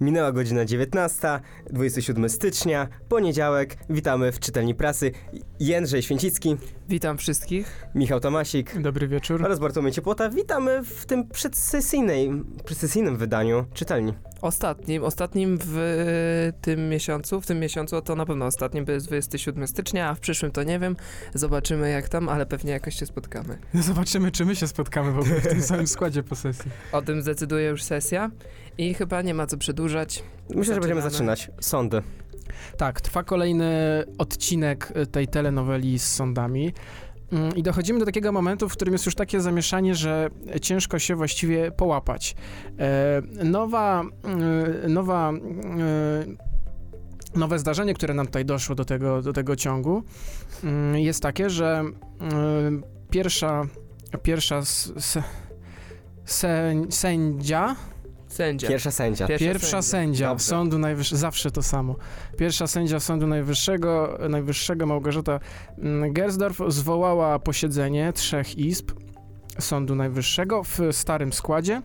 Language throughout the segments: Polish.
Minęła godzina 19, 27 stycznia, poniedziałek. Witamy w czytelni prasy. Jędrzej Święcicki, Witam wszystkich. Michał Tomasik Dobry wieczór. oraz Bartłomiej Ciepłota. Witamy w tym przedsesyjnej, przedsesyjnym wydaniu czytelni. Ostatnim, ostatnim w tym miesiącu, w tym miesiącu to na pewno ostatnim, bo jest 27 stycznia, a w przyszłym to nie wiem. Zobaczymy jak tam, ale pewnie jakoś się spotkamy. Zobaczymy, czy my się spotkamy w ogóle w tym samym składzie po sesji. O tym zdecyduje już sesja i chyba nie ma co przedłużać. Myślę, że będziemy Zaczynamy. zaczynać. Sądy. Tak, trwa kolejny odcinek y, tej telenoweli z sądami. Mm, I dochodzimy do takiego momentu, w którym jest już takie zamieszanie, że ciężko się właściwie połapać. E, nowa, y, nowa, y, nowe zdarzenie, które nam tutaj doszło do tego, do tego ciągu, mm, jest takie, że pierwsza, pierwsza s, s, sę- sędzia, Sędzia. Pierwsza sędzia. Pierwsza Pierwsza sędzia. sędzia. Sądu Najwyższego, zawsze to samo. Pierwsza sędzia Sądu Najwyższego, Najwyższego Małgorzata mm, Gersdorf zwołała posiedzenie trzech izb Sądu Najwyższego w starym składzie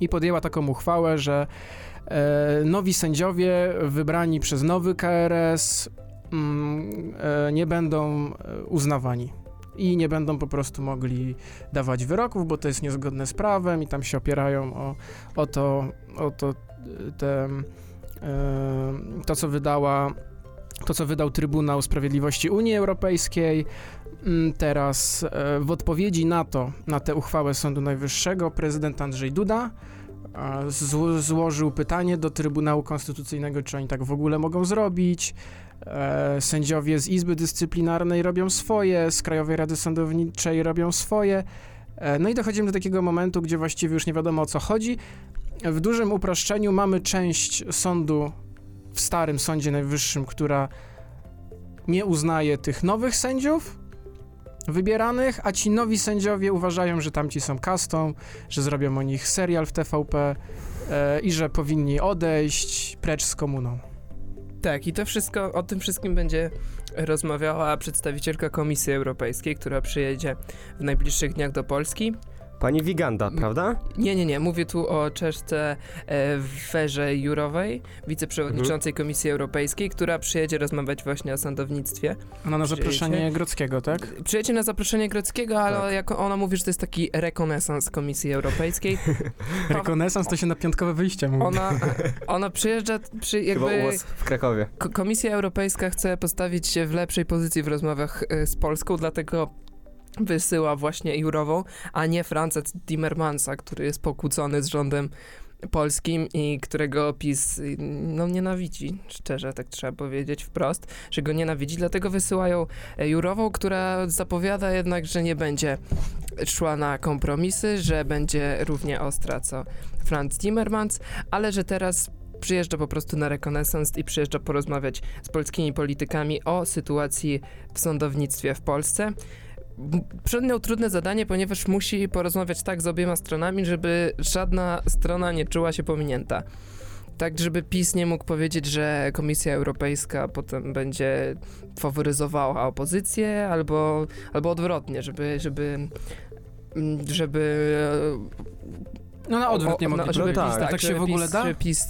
i podjęła taką uchwałę, że e, nowi sędziowie wybrani przez nowy KRS mm, e, nie będą e, uznawani. I nie będą po prostu mogli dawać wyroków, bo to jest niezgodne z prawem i tam się opierają o, o to, o to, y, te, y, to, co wydała, to, co wydał Trybunał Sprawiedliwości Unii Europejskiej. Mm, Teraz e, w odpowiedzi na to, na tę uchwałę Sądu Najwyższego, prezydent Andrzej Duda złożył pytanie do Trybunału Konstytucyjnego, czy oni tak w ogóle mogą zrobić. E, Sędziowie z Izby Dyscyplinarnej robią swoje, z Krajowej Rady Sądowniczej robią swoje. E, No i dochodzimy do takiego momentu, gdzie właściwie już nie wiadomo o co chodzi. W dużym uproszczeniu mamy część sądu w starym Sądzie Najwyższym, która nie uznaje tych nowych sędziów wybieranych, a ci nowi sędziowie uważają, że tamci są kastą, że zrobią o nich serial w TVP e, i że powinni odejść precz z komuną. Tak, i to wszystko, o tym wszystkim będzie rozmawiała przedstawicielka Komisji Europejskiej, która przyjedzie w najbliższych dniach do Polski. Pani Wiganda, prawda? Nie, nie, nie. Mówię tu o Czeszce e, Werze Jurowej, wiceprzewodniczącej Komisji Europejskiej, która przyjedzie rozmawiać właśnie o sądownictwie. Ona na zaproszenie Grodzkiego, tak? Przyjedzie na zaproszenie Grodzkiego, ale Tak. jako ona mówi, że to jest taki rekonesans Komisji Europejskiej. Rekonesans to się na piątkowe wyjście mówi. Ona, ona przyjeżdża, przy, Chyba u jakby was w Krakowie. Ko- Komisja Europejska chce postawić się w lepszej pozycji w rozmowach e, z Polską, dlatego wysyła właśnie Jurową, a nie Franca Timmermansa, który jest pokłócony z rządem polskim i którego PiS no, nienawidzi, szczerze tak trzeba powiedzieć wprost, że go nienawidzi, dlatego wysyłają e, Jurową, która zapowiada jednak, że nie będzie szła na kompromisy, że będzie równie ostra co Franz Timmermans, ale że teraz przyjeżdża po prostu na rekonesans i przyjeżdża porozmawiać z polskimi politykami o sytuacji w sądownictwie w Polsce. M- Przed nią trudne zadanie, ponieważ musi porozmawiać tak z obiema stronami, żeby żadna strona nie czuła się pominięta. Tak, żeby PiS nie mógł powiedzieć, że Komisja Europejska potem będzie faworyzowała opozycję, albo, albo odwrotnie, żeby, żeby, mm, żeby No na odwrót nie mogli no, powiedzieć. tak, PiS, tak, się w ogóle da? Że PiS,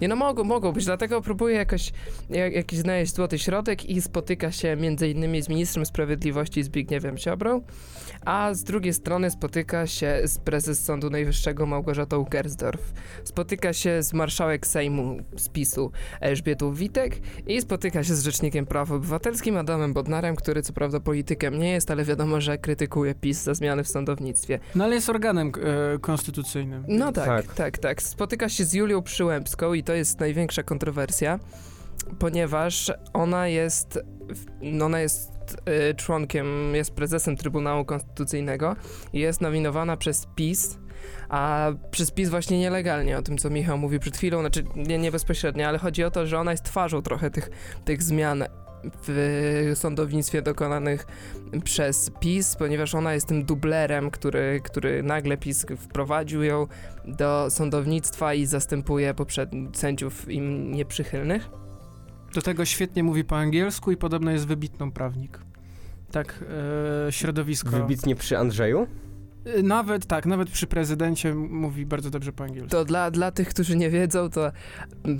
nie no mogą, mogą być, dlatego próbuję jakoś, jak, jakiś znaleźć złoty środek i spotyka się między innymi z ministrem sprawiedliwości Zbigniewem Ziobrą, a z drugiej strony spotyka się z prezes Sądu Najwyższego Małgorzatą Gersdorf, spotyka się z marszałek Sejmu z PiSu Elżbietą Witek i spotyka się z rzecznikiem praw obywatelskim Adamem Bodnarem, który co prawda politykiem nie jest, ale wiadomo, że krytykuje PiS za zmiany w sądownictwie. No ale jest organem e, konstytucyjnym. No tak, Tak. tak, tak, Spotyka się z Julią Przyłębską i to jest największa kontrowersja, ponieważ ona jest, no ona jest y, członkiem, jest prezesem Trybunału Konstytucyjnego i jest nominowana przez PiS, a przez PiS właśnie nielegalnie, o tym co Michał mówił przed chwilą, znaczy nie, nie bezpośrednio, ale chodzi o to, że ona jest twarzą trochę tych, tych zmian w sądownictwie dokonanych przez PiS, ponieważ ona jest tym dublerem, który, który nagle PiS wprowadził ją do sądownictwa i zastępuje poprzednich sędziów im nieprzychylnych. Do tego świetnie mówi po angielsku i podobno jest wybitną prawnik. Tak, e, środowisko. Wybitnie przy Andrzeju. Y, Nawet tak, nawet przy prezydencie mówi bardzo dobrze po angielsku. To dla, dla tych, którzy nie wiedzą, to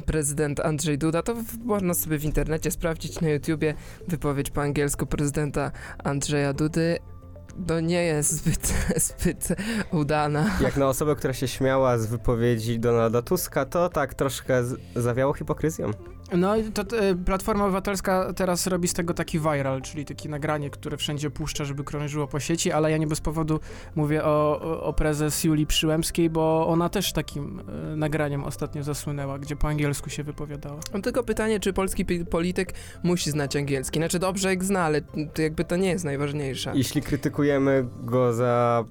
prezydent Andrzej Duda, to w, można sobie w internecie sprawdzić na YouTubie wypowiedź po angielsku prezydenta Andrzeja Dudy. To nie jest zbyt, zbyt udana. Jak na osobę, która się śmiała z wypowiedzi Donalda Tuska, to tak troszkę z- zawiało hipokryzją. No i to e, Platforma Obywatelska teraz robi z tego taki viral, czyli takie nagranie, które wszędzie puszcza, żeby krążyło po sieci, ale ja nie bez powodu mówię o, o, prezes Julii Przyłębskiej, bo ona też takim e, nagraniem ostatnio zasłynęła, gdzie po angielsku się wypowiadała. Mam tylko pytanie, czy polski polityk musi znać angielski? Znaczy dobrze jak zna, ale to jakby to nie jest najważniejsze. Jeśli krytykujemy go za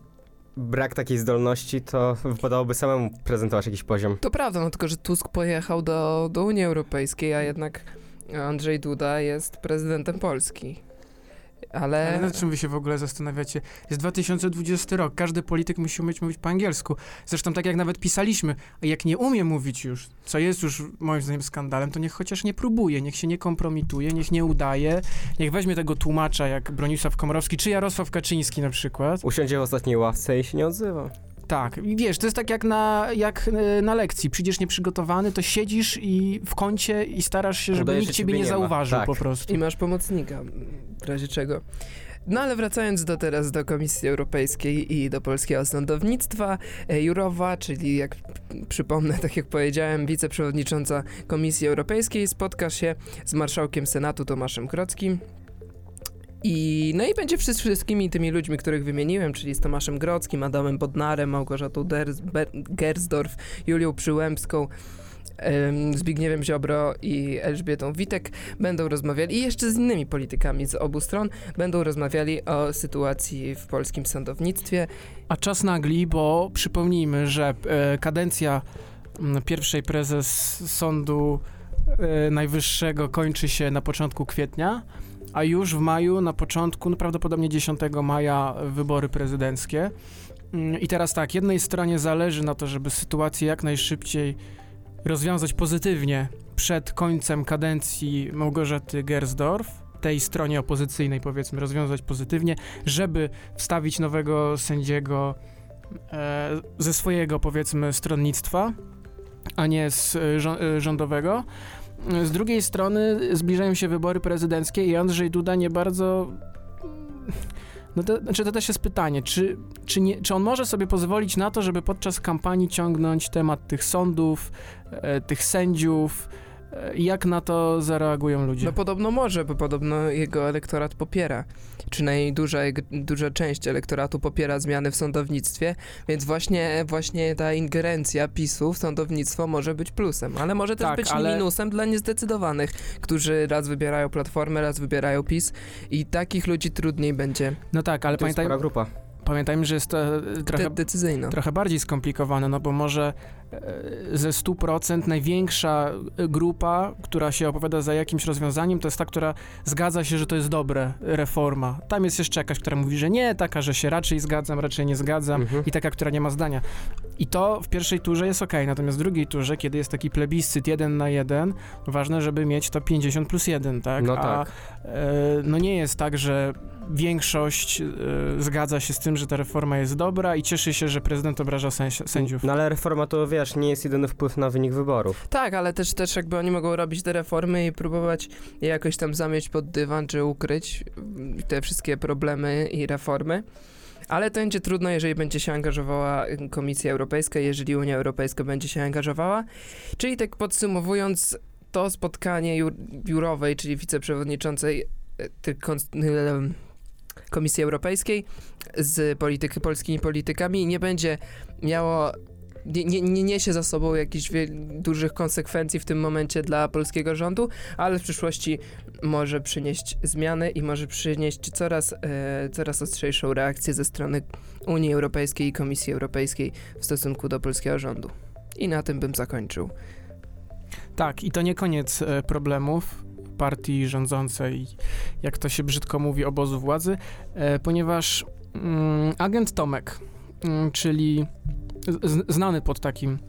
brak takiej zdolności, to wypadałoby samemu prezentować jakiś poziom. To prawda, no tylko, że Tusk pojechał do, do Unii Europejskiej, a jednak Andrzej Duda jest prezydentem Polski. Ale... Ale nad czym wy się w ogóle zastanawiacie? Jest 2020 rok, każdy polityk musi umieć mówić po angielsku. Zresztą tak jak nawet pisaliśmy, a jak nie umie mówić już, co jest już moim zdaniem skandalem, to niech chociaż nie próbuje, niech się nie kompromituje, niech nie udaje, niech weźmie tego tłumacza jak Bronisław Komorowski czy Jarosław Kaczyński na przykład. Usiądzie w ostatniej ławce i się nie odzywa. Tak, wiesz, to jest tak jak na, jak e, na lekcji. Przyjdziesz nieprzygotowany, to siedzisz i w kącie i starasz się, żeby Udaje, nikt ciebie nie, nie zauważył Tak. po prostu. I masz pomocnika, w razie czego. No ale wracając do teraz do Komisji Europejskiej i do polskiego sądownictwa, e, Jurowa, czyli jak przypomnę, tak jak powiedziałem, wiceprzewodnicząca Komisji Europejskiej spotka się z marszałkiem Senatu Tomaszem Krockim. I, no i będzie z wszystkimi tymi ludźmi, których wymieniłem, czyli z Tomaszem Grockim, Adamem Bodnarem, Małgorzatą Ders- Ber- Gersdorf, Julią Przyłębską, em, Zbigniewem Ziobro i Elżbietą Witek będą rozmawiali i jeszcze z innymi politykami z obu stron będą rozmawiali o sytuacji w polskim sądownictwie. A czas nagli, bo przypomnijmy, że e, kadencja pierwszej prezes Sądu e, Najwyższego kończy się na początku kwietnia, a już w maju, na początku, no prawdopodobnie 10 maja, wybory prezydenckie. Mm, I teraz tak, jednej stronie zależy na to, żeby sytuację jak najszybciej rozwiązać pozytywnie przed końcem kadencji Małgorzaty Gersdorf, tej stronie opozycyjnej powiedzmy, rozwiązać pozytywnie, żeby wstawić nowego sędziego e, ze swojego, powiedzmy, stronnictwa, a nie z e, e, rządowego. Z drugiej strony zbliżają się wybory prezydenckie i Andrzej Duda nie bardzo... No to, znaczy to też jest pytanie, czy, czy, nie, czy on może sobie pozwolić na to, żeby podczas kampanii ciągnąć temat tych sądów, e, tych sędziów jak na to zareagują ludzie? No podobno może, bo podobno jego elektorat popiera. Przynajmniej duża, duża część elektoratu popiera zmiany w sądownictwie, więc właśnie, właśnie ta ingerencja PiSu w sądownictwo może być plusem, ale może też Tak, być ale- minusem dla niezdecydowanych, którzy raz wybierają Platformę, raz wybierają PiS i takich ludzi trudniej będzie No tak, ale to jest pamiętaj, grupa. Pamiętajmy, że jest to e, trochę de- trochę bardziej skomplikowane, no bo może e, ze 100% największa e, grupa, która się opowiada za jakimś rozwiązaniem, to jest ta, która zgadza się, że to jest dobre, reforma. Tam jest jeszcze jakaś, która mówi, że nie, taka, że się raczej zgadzam, raczej nie zgadzam Mhm. i taka, która nie ma zdania. I to w pierwszej turze jest ok, natomiast w drugiej turze, kiedy jest taki plebiscyt jeden na jeden, ważne, żeby mieć to 50 plus 1, tak? No A tak. e, no nie jest tak, że większość e, zgadza się z tym, że ta reforma jest dobra i cieszy się, że prezydent obraża sęś- sędziów. No ale reforma to wiesz, nie jest jedyny wpływ na wynik wyborów. Tak, ale też, też jakby oni mogą robić te reformy i próbować je jakoś tam zamieść pod dywan, czy ukryć te wszystkie problemy i reformy. Ale to będzie trudno, jeżeli będzie się angażowała y, Komisja Europejska, jeżeli Unia Europejska będzie się angażowała. Czyli tak podsumowując, to spotkanie jur biurowej, czyli wiceprzewodniczącej y, tych y, Komisji Europejskiej z polityki, polskimi politykami nie będzie miało nie, nie, nie niesie za sobą jakichś dużych konsekwencji w tym momencie dla polskiego rządu, ale w przyszłości może przynieść zmiany i może przynieść coraz, e, coraz ostrzejszą reakcję ze strony Unii Europejskiej i Komisji Europejskiej w stosunku do polskiego rządu. I na tym bym zakończył. Tak, i to nie koniec e, problemów partii rządzącej, jak to się brzydko mówi, obozu władzy, e, ponieważ mm, agent Tomek, mm, czyli znany pod takim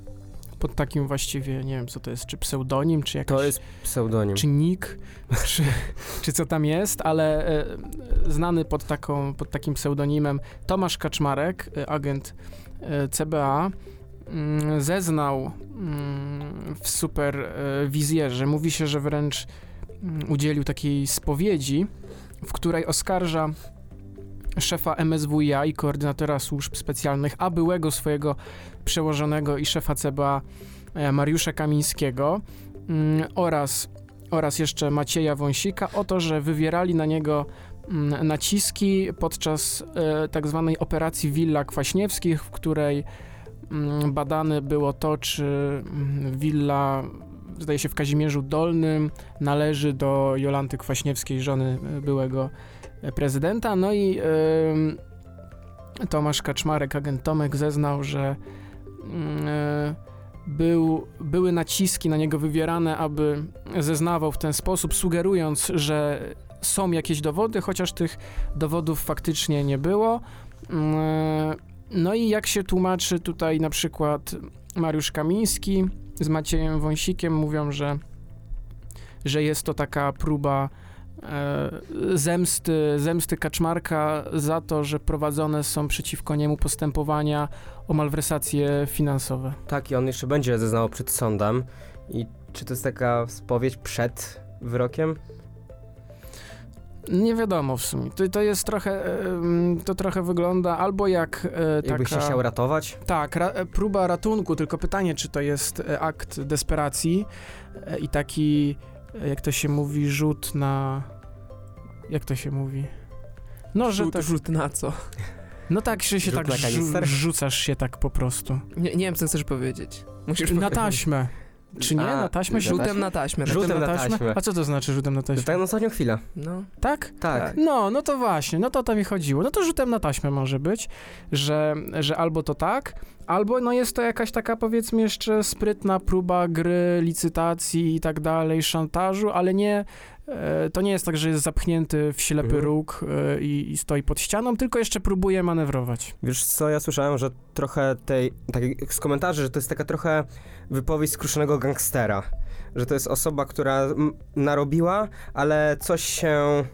pod takim właściwie, nie wiem co to jest, czy pseudonim, czy jakiś... To jest pseudonim. Czy nick, czy, czy co tam jest, ale e, znany pod, taką, pod takim pseudonimem Tomasz Kaczmarek, e, agent e, CBA, mm, zeznał mm, w superwizjerze. Mówi się, że wręcz udzielił takiej spowiedzi, w której oskarża szefa MSWiA i koordynatora służb specjalnych, a byłego swojego przełożonego i szefa CBA e, Mariusza Kamińskiego mm, oraz, oraz jeszcze Macieja Wąsika o to, że wywierali na niego mm, naciski podczas e, tak zwanej operacji Willa Kwaśniewskich, w której mm, badane było to, czy mm, willa, zdaje się w Kazimierzu Dolnym, należy do Jolanty Kwaśniewskiej, żony e, byłego e, prezydenta. No i e, Tomasz Kaczmarek, agent Tomek, zeznał, że e, był, były naciski na niego wywierane, aby zeznawał w ten sposób, sugerując, że są jakieś dowody, chociaż tych dowodów faktycznie nie było. E, No i jak się tłumaczy tutaj na przykład Mariusz Kamiński z Maciejem Wąsikiem mówią, że, że jest to taka próba e, zemsty, zemsty Kaczmarka za to, że prowadzone są przeciwko niemu postępowania o malwersacje finansowe. Tak, i on jeszcze będzie zeznawał przed sądem. I czy to jest taka spowiedź przed wyrokiem? Nie wiadomo w sumie. To, to jest trochę, e, to trochę wygląda albo jak e, Jakby się taka... chciał ratować? Tak, ra, e, próba ratunku, tylko pytanie, czy to jest akt desperacji i taki, jak to się mówi, rzut na... Jak to się mówi? No, że Rzut, tak, rzut na co? no tak, że się Rzut tak rzu- rzucasz się tak po prostu. Nie, nie wiem, co chcesz powiedzieć. Musisz Na powiedzieć. taśmę. Czy nie? A, na taśmę Rzutem na taśmę. tak? Rzutem na taśmę. A co to znaczy rzutem na taśmę? Tak na ostatnią chwilę. No. Tak? Tak. Tak. No, no to właśnie, no to o to mi chodziło. No to rzutem na taśmę może być, że, że albo to tak, albo no jest to jakaś taka powiedzmy jeszcze sprytna próba gry, licytacji i tak dalej, szantażu, ale nie, to nie jest tak, że jest zapchnięty w ślepy Mhm. róg e, i, i stoi pod ścianą, tylko jeszcze próbuje manewrować. Wiesz co, ja słyszałem, że trochę tej, tak jak z komentarzy, że to jest taka trochę wypowiedź skruszonego gangstera. Że to jest osoba, która narobiła, ale coś się,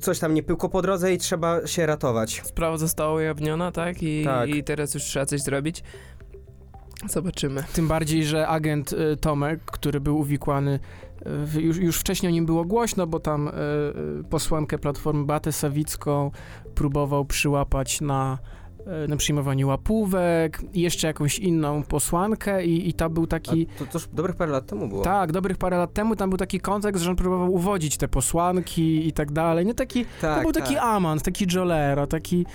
coś tam nie pyłko po drodze i trzeba się ratować. Sprawa została ujawniona, tak? I, Tak. I teraz już trzeba coś zrobić. Zobaczymy. Tym bardziej, że agent e, Tomek, który był uwikłany, w- już, już wcześniej o nim było głośno, bo tam e, posłankę Platformy Batę Sawicką próbował przyłapać na, na przyjmowaniu łapówek jeszcze jakąś inną posłankę i, i tam był taki... A to, to już dobrych parę lat temu było. Tak, dobrych parę lat temu tam był taki kontekst, że on próbował uwodzić te posłanki i tak dalej. Nie taki, tak to był taki tak. amant, taki Jolero, taki,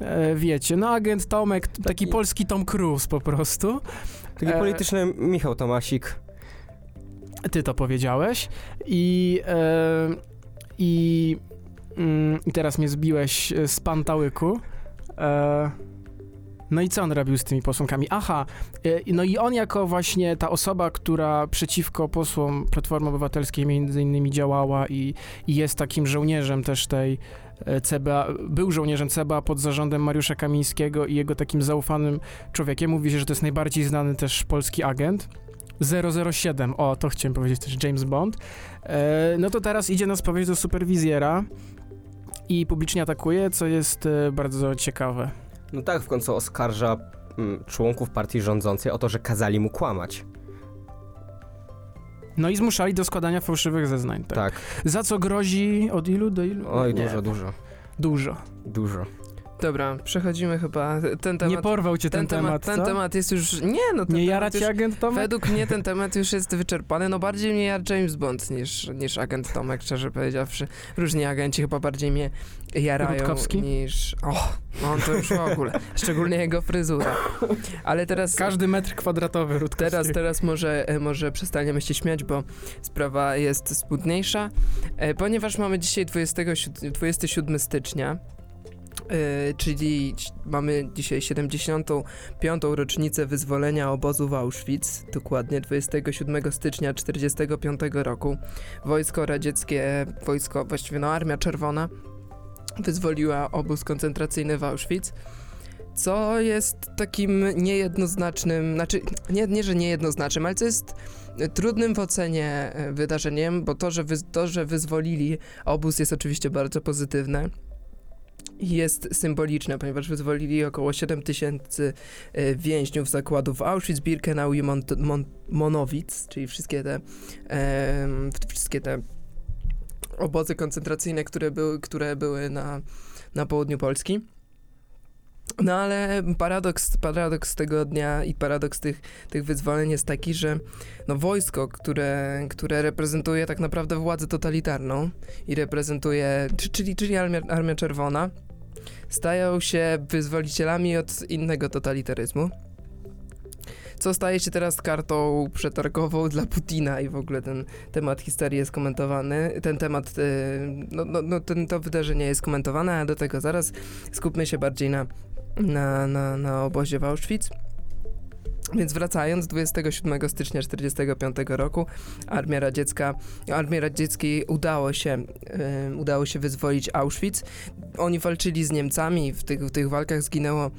e, wiecie, no agent Tomek, taki, Taki- polski Tom Cruise po prostu. Taki e, polityczny Michał Tomasik. Ty to powiedziałeś i, e, i, mm, i teraz mnie zbiłeś e, z pantałyku. E, no i co on robił z tymi posłankami? Aha, e, no i on jako właśnie ta osoba, która przeciwko posłom Platformy Obywatelskiej między innymi działała i, i jest takim żołnierzem też tej e, CBA, był żołnierzem CBA pod zarządem Mariusza Kamińskiego i jego takim zaufanym człowiekiem. Mówi się, że to jest najbardziej znany też polski agent. 007, o, to chciałem powiedzieć też James Bond. No to teraz idzie na spowiedź do superwizjera i publicznie atakuje, co jest e, bardzo ciekawe. No tak, w końcu oskarża mm, członków partii rządzącej o to, że kazali mu kłamać. No i zmuszali do składania fałszywych zeznań. Tak. Tak. Za co grozi od ilu do ilu? Oj, Nie, dużo, dużo, Dużo. dużo. Dobra, przechodzimy chyba. Ten temat. Nie porwał cię ten, ten temat, ten co? temat jest już. Nie, no ten Nie temat jara cię agent Tomek? Według mnie ten temat już jest wyczerpany. No bardziej mnie jara James Bond niż, niż agent Tomek, szczerze powiedziawszy. Różni agenci chyba bardziej mnie jarają Rutkowski? niż. O, on to już w ogóle. Szczególnie jego fryzura. Ale teraz. Każdy metr kwadratowy Rutkowskiego. Teraz, teraz może, może przestaniemy się śmiać, bo sprawa jest smutniejsza. E, Ponieważ mamy dzisiaj 27, 27 stycznia, czyli ci- mamy dzisiaj 75. rocznicę wyzwolenia obozu w Auschwitz, dokładnie 27 stycznia 1945 roku. Wojsko radzieckie, wojsko, właściwie no Armia Czerwona, wyzwoliła obóz koncentracyjny w Auschwitz. co jest takim niejednoznacznym, znaczy nie, nie że niejednoznacznym, ale co jest trudnym w ocenie e, wydarzeniem, bo to, że, wy, to, że wyzwolili obóz jest oczywiście bardzo pozytywne jest symboliczne, ponieważ wyzwolili około 7 tysięcy e, więźniów zakładów Auschwitz, Birkenau i Mon Mon Monowitz, czyli wszystkie te, e, wszystkie te obozy koncentracyjne, które były, które były na, na południu Polski. No ale paradoks, paradoks tego dnia i paradoks tych, tych wyzwoleń jest taki, że no wojsko, które, które reprezentuje tak naprawdę władzę totalitarną i reprezentuje, czyli, czyli Armia, Armia Czerwona, stają się wyzwolicielami od innego totalitaryzmu co staje się teraz kartą przetargową dla Putina i w ogóle ten temat historii jest komentowany, ten temat, y, no, no, no ten, to wydarzenie jest komentowane, a do tego zaraz skupmy się bardziej na, na, na, na obozie w Auschwitz. Więc wracając, 27 stycznia 1945 roku Armia Radziecka, Armii Radzieckiej udało się, y, udało się wyzwolić Auschwitz. Oni walczyli z Niemcami, w tych, w tych walkach zginęło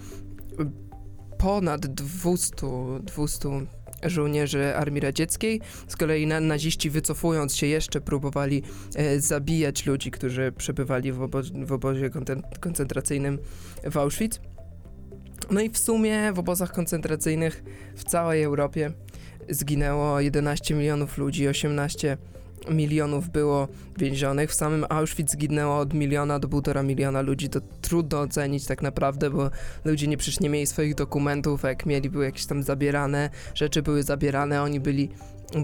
ponad 200, 200 żołnierzy Armii Radzieckiej. Z kolei na, naziści wycofując się jeszcze próbowali e, zabijać ludzi, którzy przebywali w, obo w obozie koncentracyjnym w Auschwitz. No i w sumie w obozach koncentracyjnych w całej Europie zginęło 11 milionów ludzi, 18 milionów było więzionych. W samym Auschwitz zginęło od miliona do półtora miliona ludzi. To trudno ocenić tak naprawdę, bo ludzie nie przecież nie mieli swoich dokumentów, a jak mieli, były jakieś tam zabierane, rzeczy były zabierane, oni byli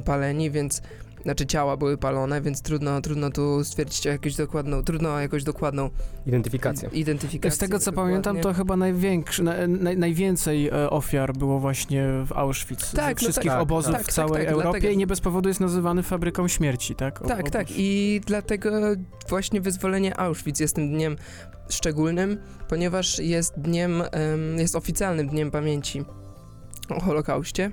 paleni, więc znaczy ciała były palone, więc trudno, trudno tu stwierdzić jakąś dokładną, trudno jakąś dokładną identyfikację. identyfikację Z tego co dokładnie. pamiętam, to chyba największy, na, naj, najwięcej e, ofiar było właśnie w Auschwitz. Tak, no wszystkich tak, obozów tak, w tak, całej tak, Europie dlatego- i nie bez powodu jest nazywany fabryką śmierci, tak? O- Tak, obóz. tak. I dlatego właśnie wyzwolenie Auschwitz jest tym dniem szczególnym, ponieważ jest dniem, em, jest oficjalnym dniem pamięci o Holokauście.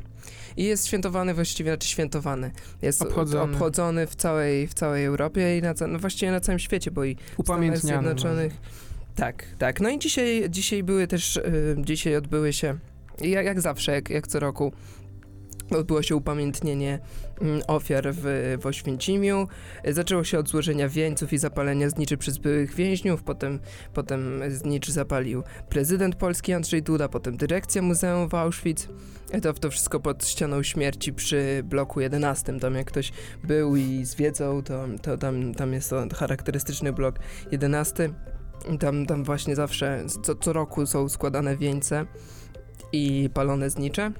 I jest świętowany właściwie, znaczy świętowany. Jest Obchodzony. obchodzony w całej, w całej Europie i na, no właściwie na całym świecie, bo i w Stanach. Zjednoczonych. Tak, tak. No i dzisiaj, dzisiaj były też, y, dzisiaj odbyły się, jak, jak zawsze, jak, jak co roku, odbyło się upamiętnienie ofiar w, w Oświęcimiu. Zaczęło się od złożenia wieńców i zapalenia zniczy przez byłych więźniów, potem, potem zniczy zapalił prezydent Polski Andrzej Duda, potem dyrekcja Muzeum w Auschwitz. To, to wszystko pod ścianą śmierci przy bloku 11. Tam jak ktoś był i zwiedzał, to, to tam, tam jest to charakterystyczny blok 11. I Tam, tam właśnie zawsze, co, co roku są składane wieńce i palone znicze.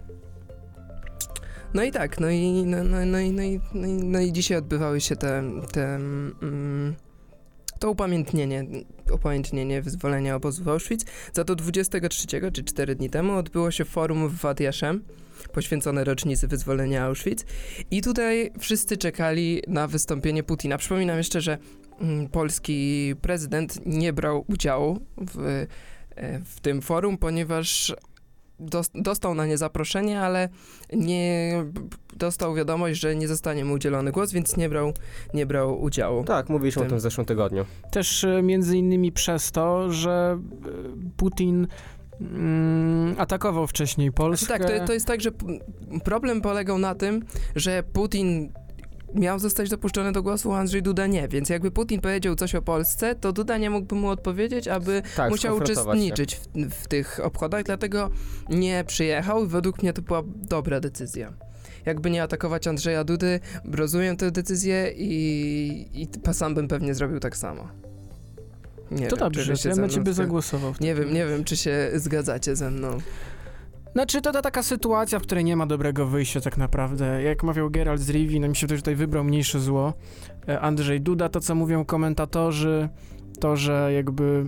No i tak, no i, no, no, no, i, no, i, no, i, no i dzisiaj odbywały się te, te mm, to upamiętnienie, upamiętnienie wyzwolenia obozu w Auschwitz. Za to 23, czy 4 dni temu, odbyło się forum w Wad Yashem, poświęcone rocznicy wyzwolenia Auschwitz. I tutaj wszyscy czekali na wystąpienie Putina. Przypominam jeszcze, że mm, polski prezydent nie brał udziału w, e, w tym forum, ponieważ dostał na nie zaproszenie, ale nie dostał wiadomość, że nie zostanie mu udzielony głos, więc nie brał, nie brał udziału. Tak, mówiliśmy Tym. o tym w zeszłym tygodniu. Też e, między innymi przez to, że e, Putin mm, atakował wcześniej Polskę. Znaczy tak, to, to jest tak, że problem polegał na tym, że Putin miał zostać dopuszczony do głosu, a Andrzej Duda nie, więc jakby Putin powiedział coś o Polsce, to Duda nie mógłby mu odpowiedzieć, aby Tak, musiał uczestniczyć w, w tych obchodach, dlatego nie przyjechał i według mnie to była dobra decyzja. Jakby nie atakować Andrzeja Dudy, rozumiem tę decyzję i, i sam bym pewnie zrobił tak samo. Nie To wiem, dobrze, czy się ja na ciebie zagłosował. Nie wiem, nie wiem, czy się zgadzacie ze mną. Znaczy, to, to taka sytuacja, w której nie ma dobrego wyjścia tak naprawdę. Jak mawiał Geralt z Rivi, no mi się tutaj wybrał mniejsze zło. E, Andrzej Duda, to co mówią komentatorzy, to, że jakby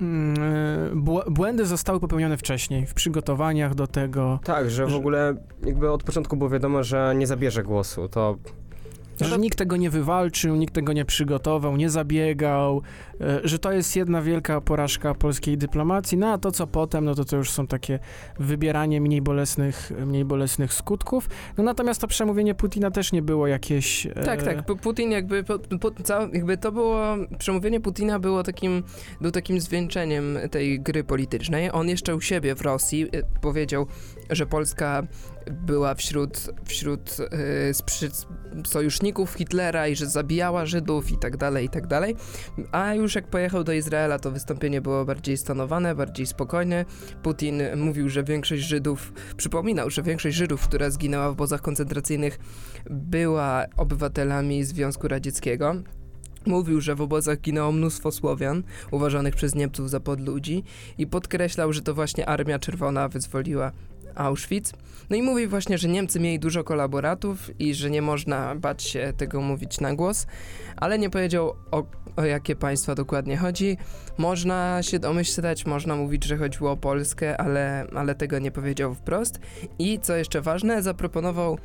mm, e, bł- błędy zostały popełnione wcześniej, w przygotowaniach do tego. Tak, że w ogóle jakby od początku było wiadomo, że nie zabierze głosu. To No Że to- nikt tego nie wywalczył, nikt tego nie przygotował, nie zabiegał, e, że to jest jedna wielka porażka polskiej dyplomacji, no a to co potem, no to to już są takie wybieranie mniej bolesnych, mniej bolesnych skutków. No natomiast to przemówienie Putina też nie było jakieś... e, Tak, tak. Pu- Putin jakby, jakby to było, przemówienie Putina było takim, był takim zwieńczeniem tej gry politycznej. On jeszcze u siebie w Rosji y, powiedział, że Polska była wśród, wśród y, sprzy, sojuszników Hitlera i że zabijała Żydów i tak dalej, i tak dalej. A już jak pojechał do Izraela, to wystąpienie było bardziej stanowane, bardziej spokojne. Putin mówił, że większość Żydów, przypominał, że większość Żydów, która zginęła w obozach koncentracyjnych, była obywatelami Związku Radzieckiego. Mówił, że w obozach ginęło mnóstwo Słowian, uważanych przez Niemców za podludzi i podkreślał, że to właśnie Armia Czerwona wyzwoliła Auschwitz. No i mówi właśnie, że Niemcy mieli dużo kolaboratów i że nie można bać się tego mówić na głos, ale nie powiedział o, o jakie państwa dokładnie chodzi. Można się domyślać, można mówić, że chodziło o Polskę, ale, ale tego nie powiedział wprost. I co jeszcze ważne, zaproponował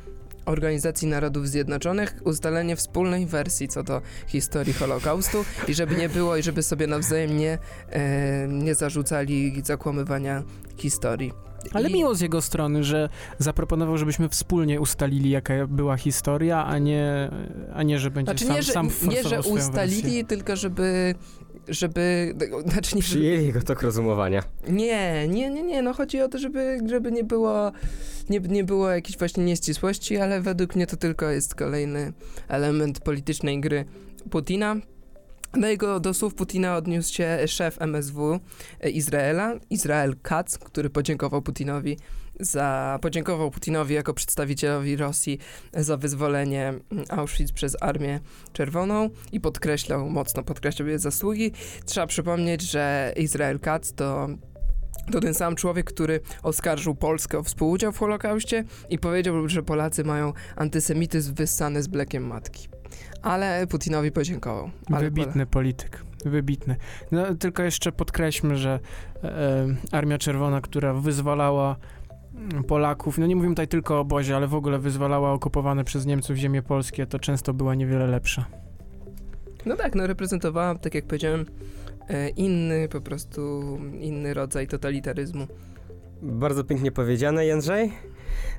Organizacji Narodów Zjednoczonych ustalenie wspólnej wersji co do historii Holokaustu i żeby nie było i żeby sobie nawzajem nie, e, nie zarzucali zakłamywania historii. Ale I- miło z jego strony, że zaproponował, żebyśmy wspólnie ustalili, jaka była historia, a nie, a nie że będzie Znaczy sam, nie, że, sam nie, że swoją ustalili, wersję. tylko żeby żeby, znaczy nie, Przyjęli jego tok rozumowania. Nie, nie, nie, nie, no chodzi o to, żeby, żeby nie było nie, nie było jakiejś właśnie nieścisłości, ale według mnie to tylko jest kolejny element politycznej gry Putina. Do jego do słów Putina odniósł się szef MSW Izraela, Izrael Katz, który podziękował Putinowi za podziękował Putinowi jako przedstawicielowi Rosji za wyzwolenie Auschwitz przez Armię Czerwoną i podkreślał, mocno podkreślał jej zasługi. Trzeba przypomnieć, że Izrael Katz to to ten sam człowiek, który oskarżył Polskę o współudział w Holokauście i powiedział, że Polacy mają antysemityzm wyssany z blekiem matki. Ale Putinowi podziękował. Ale Wybitny polityk, wybitny. No, tylko jeszcze podkreślmy, że e, Armia Czerwona, która wyzwalała mm, Polaków, no nie mówimy tutaj tylko o obozie, ale w ogóle wyzwalała okupowane przez Niemców ziemie polskie, to często była niewiele lepsza. No tak, no reprezentowała, tak jak powiedziałem, e, inny po prostu, inny rodzaj totalitaryzmu. Bardzo pięknie powiedziane, Jędrzej.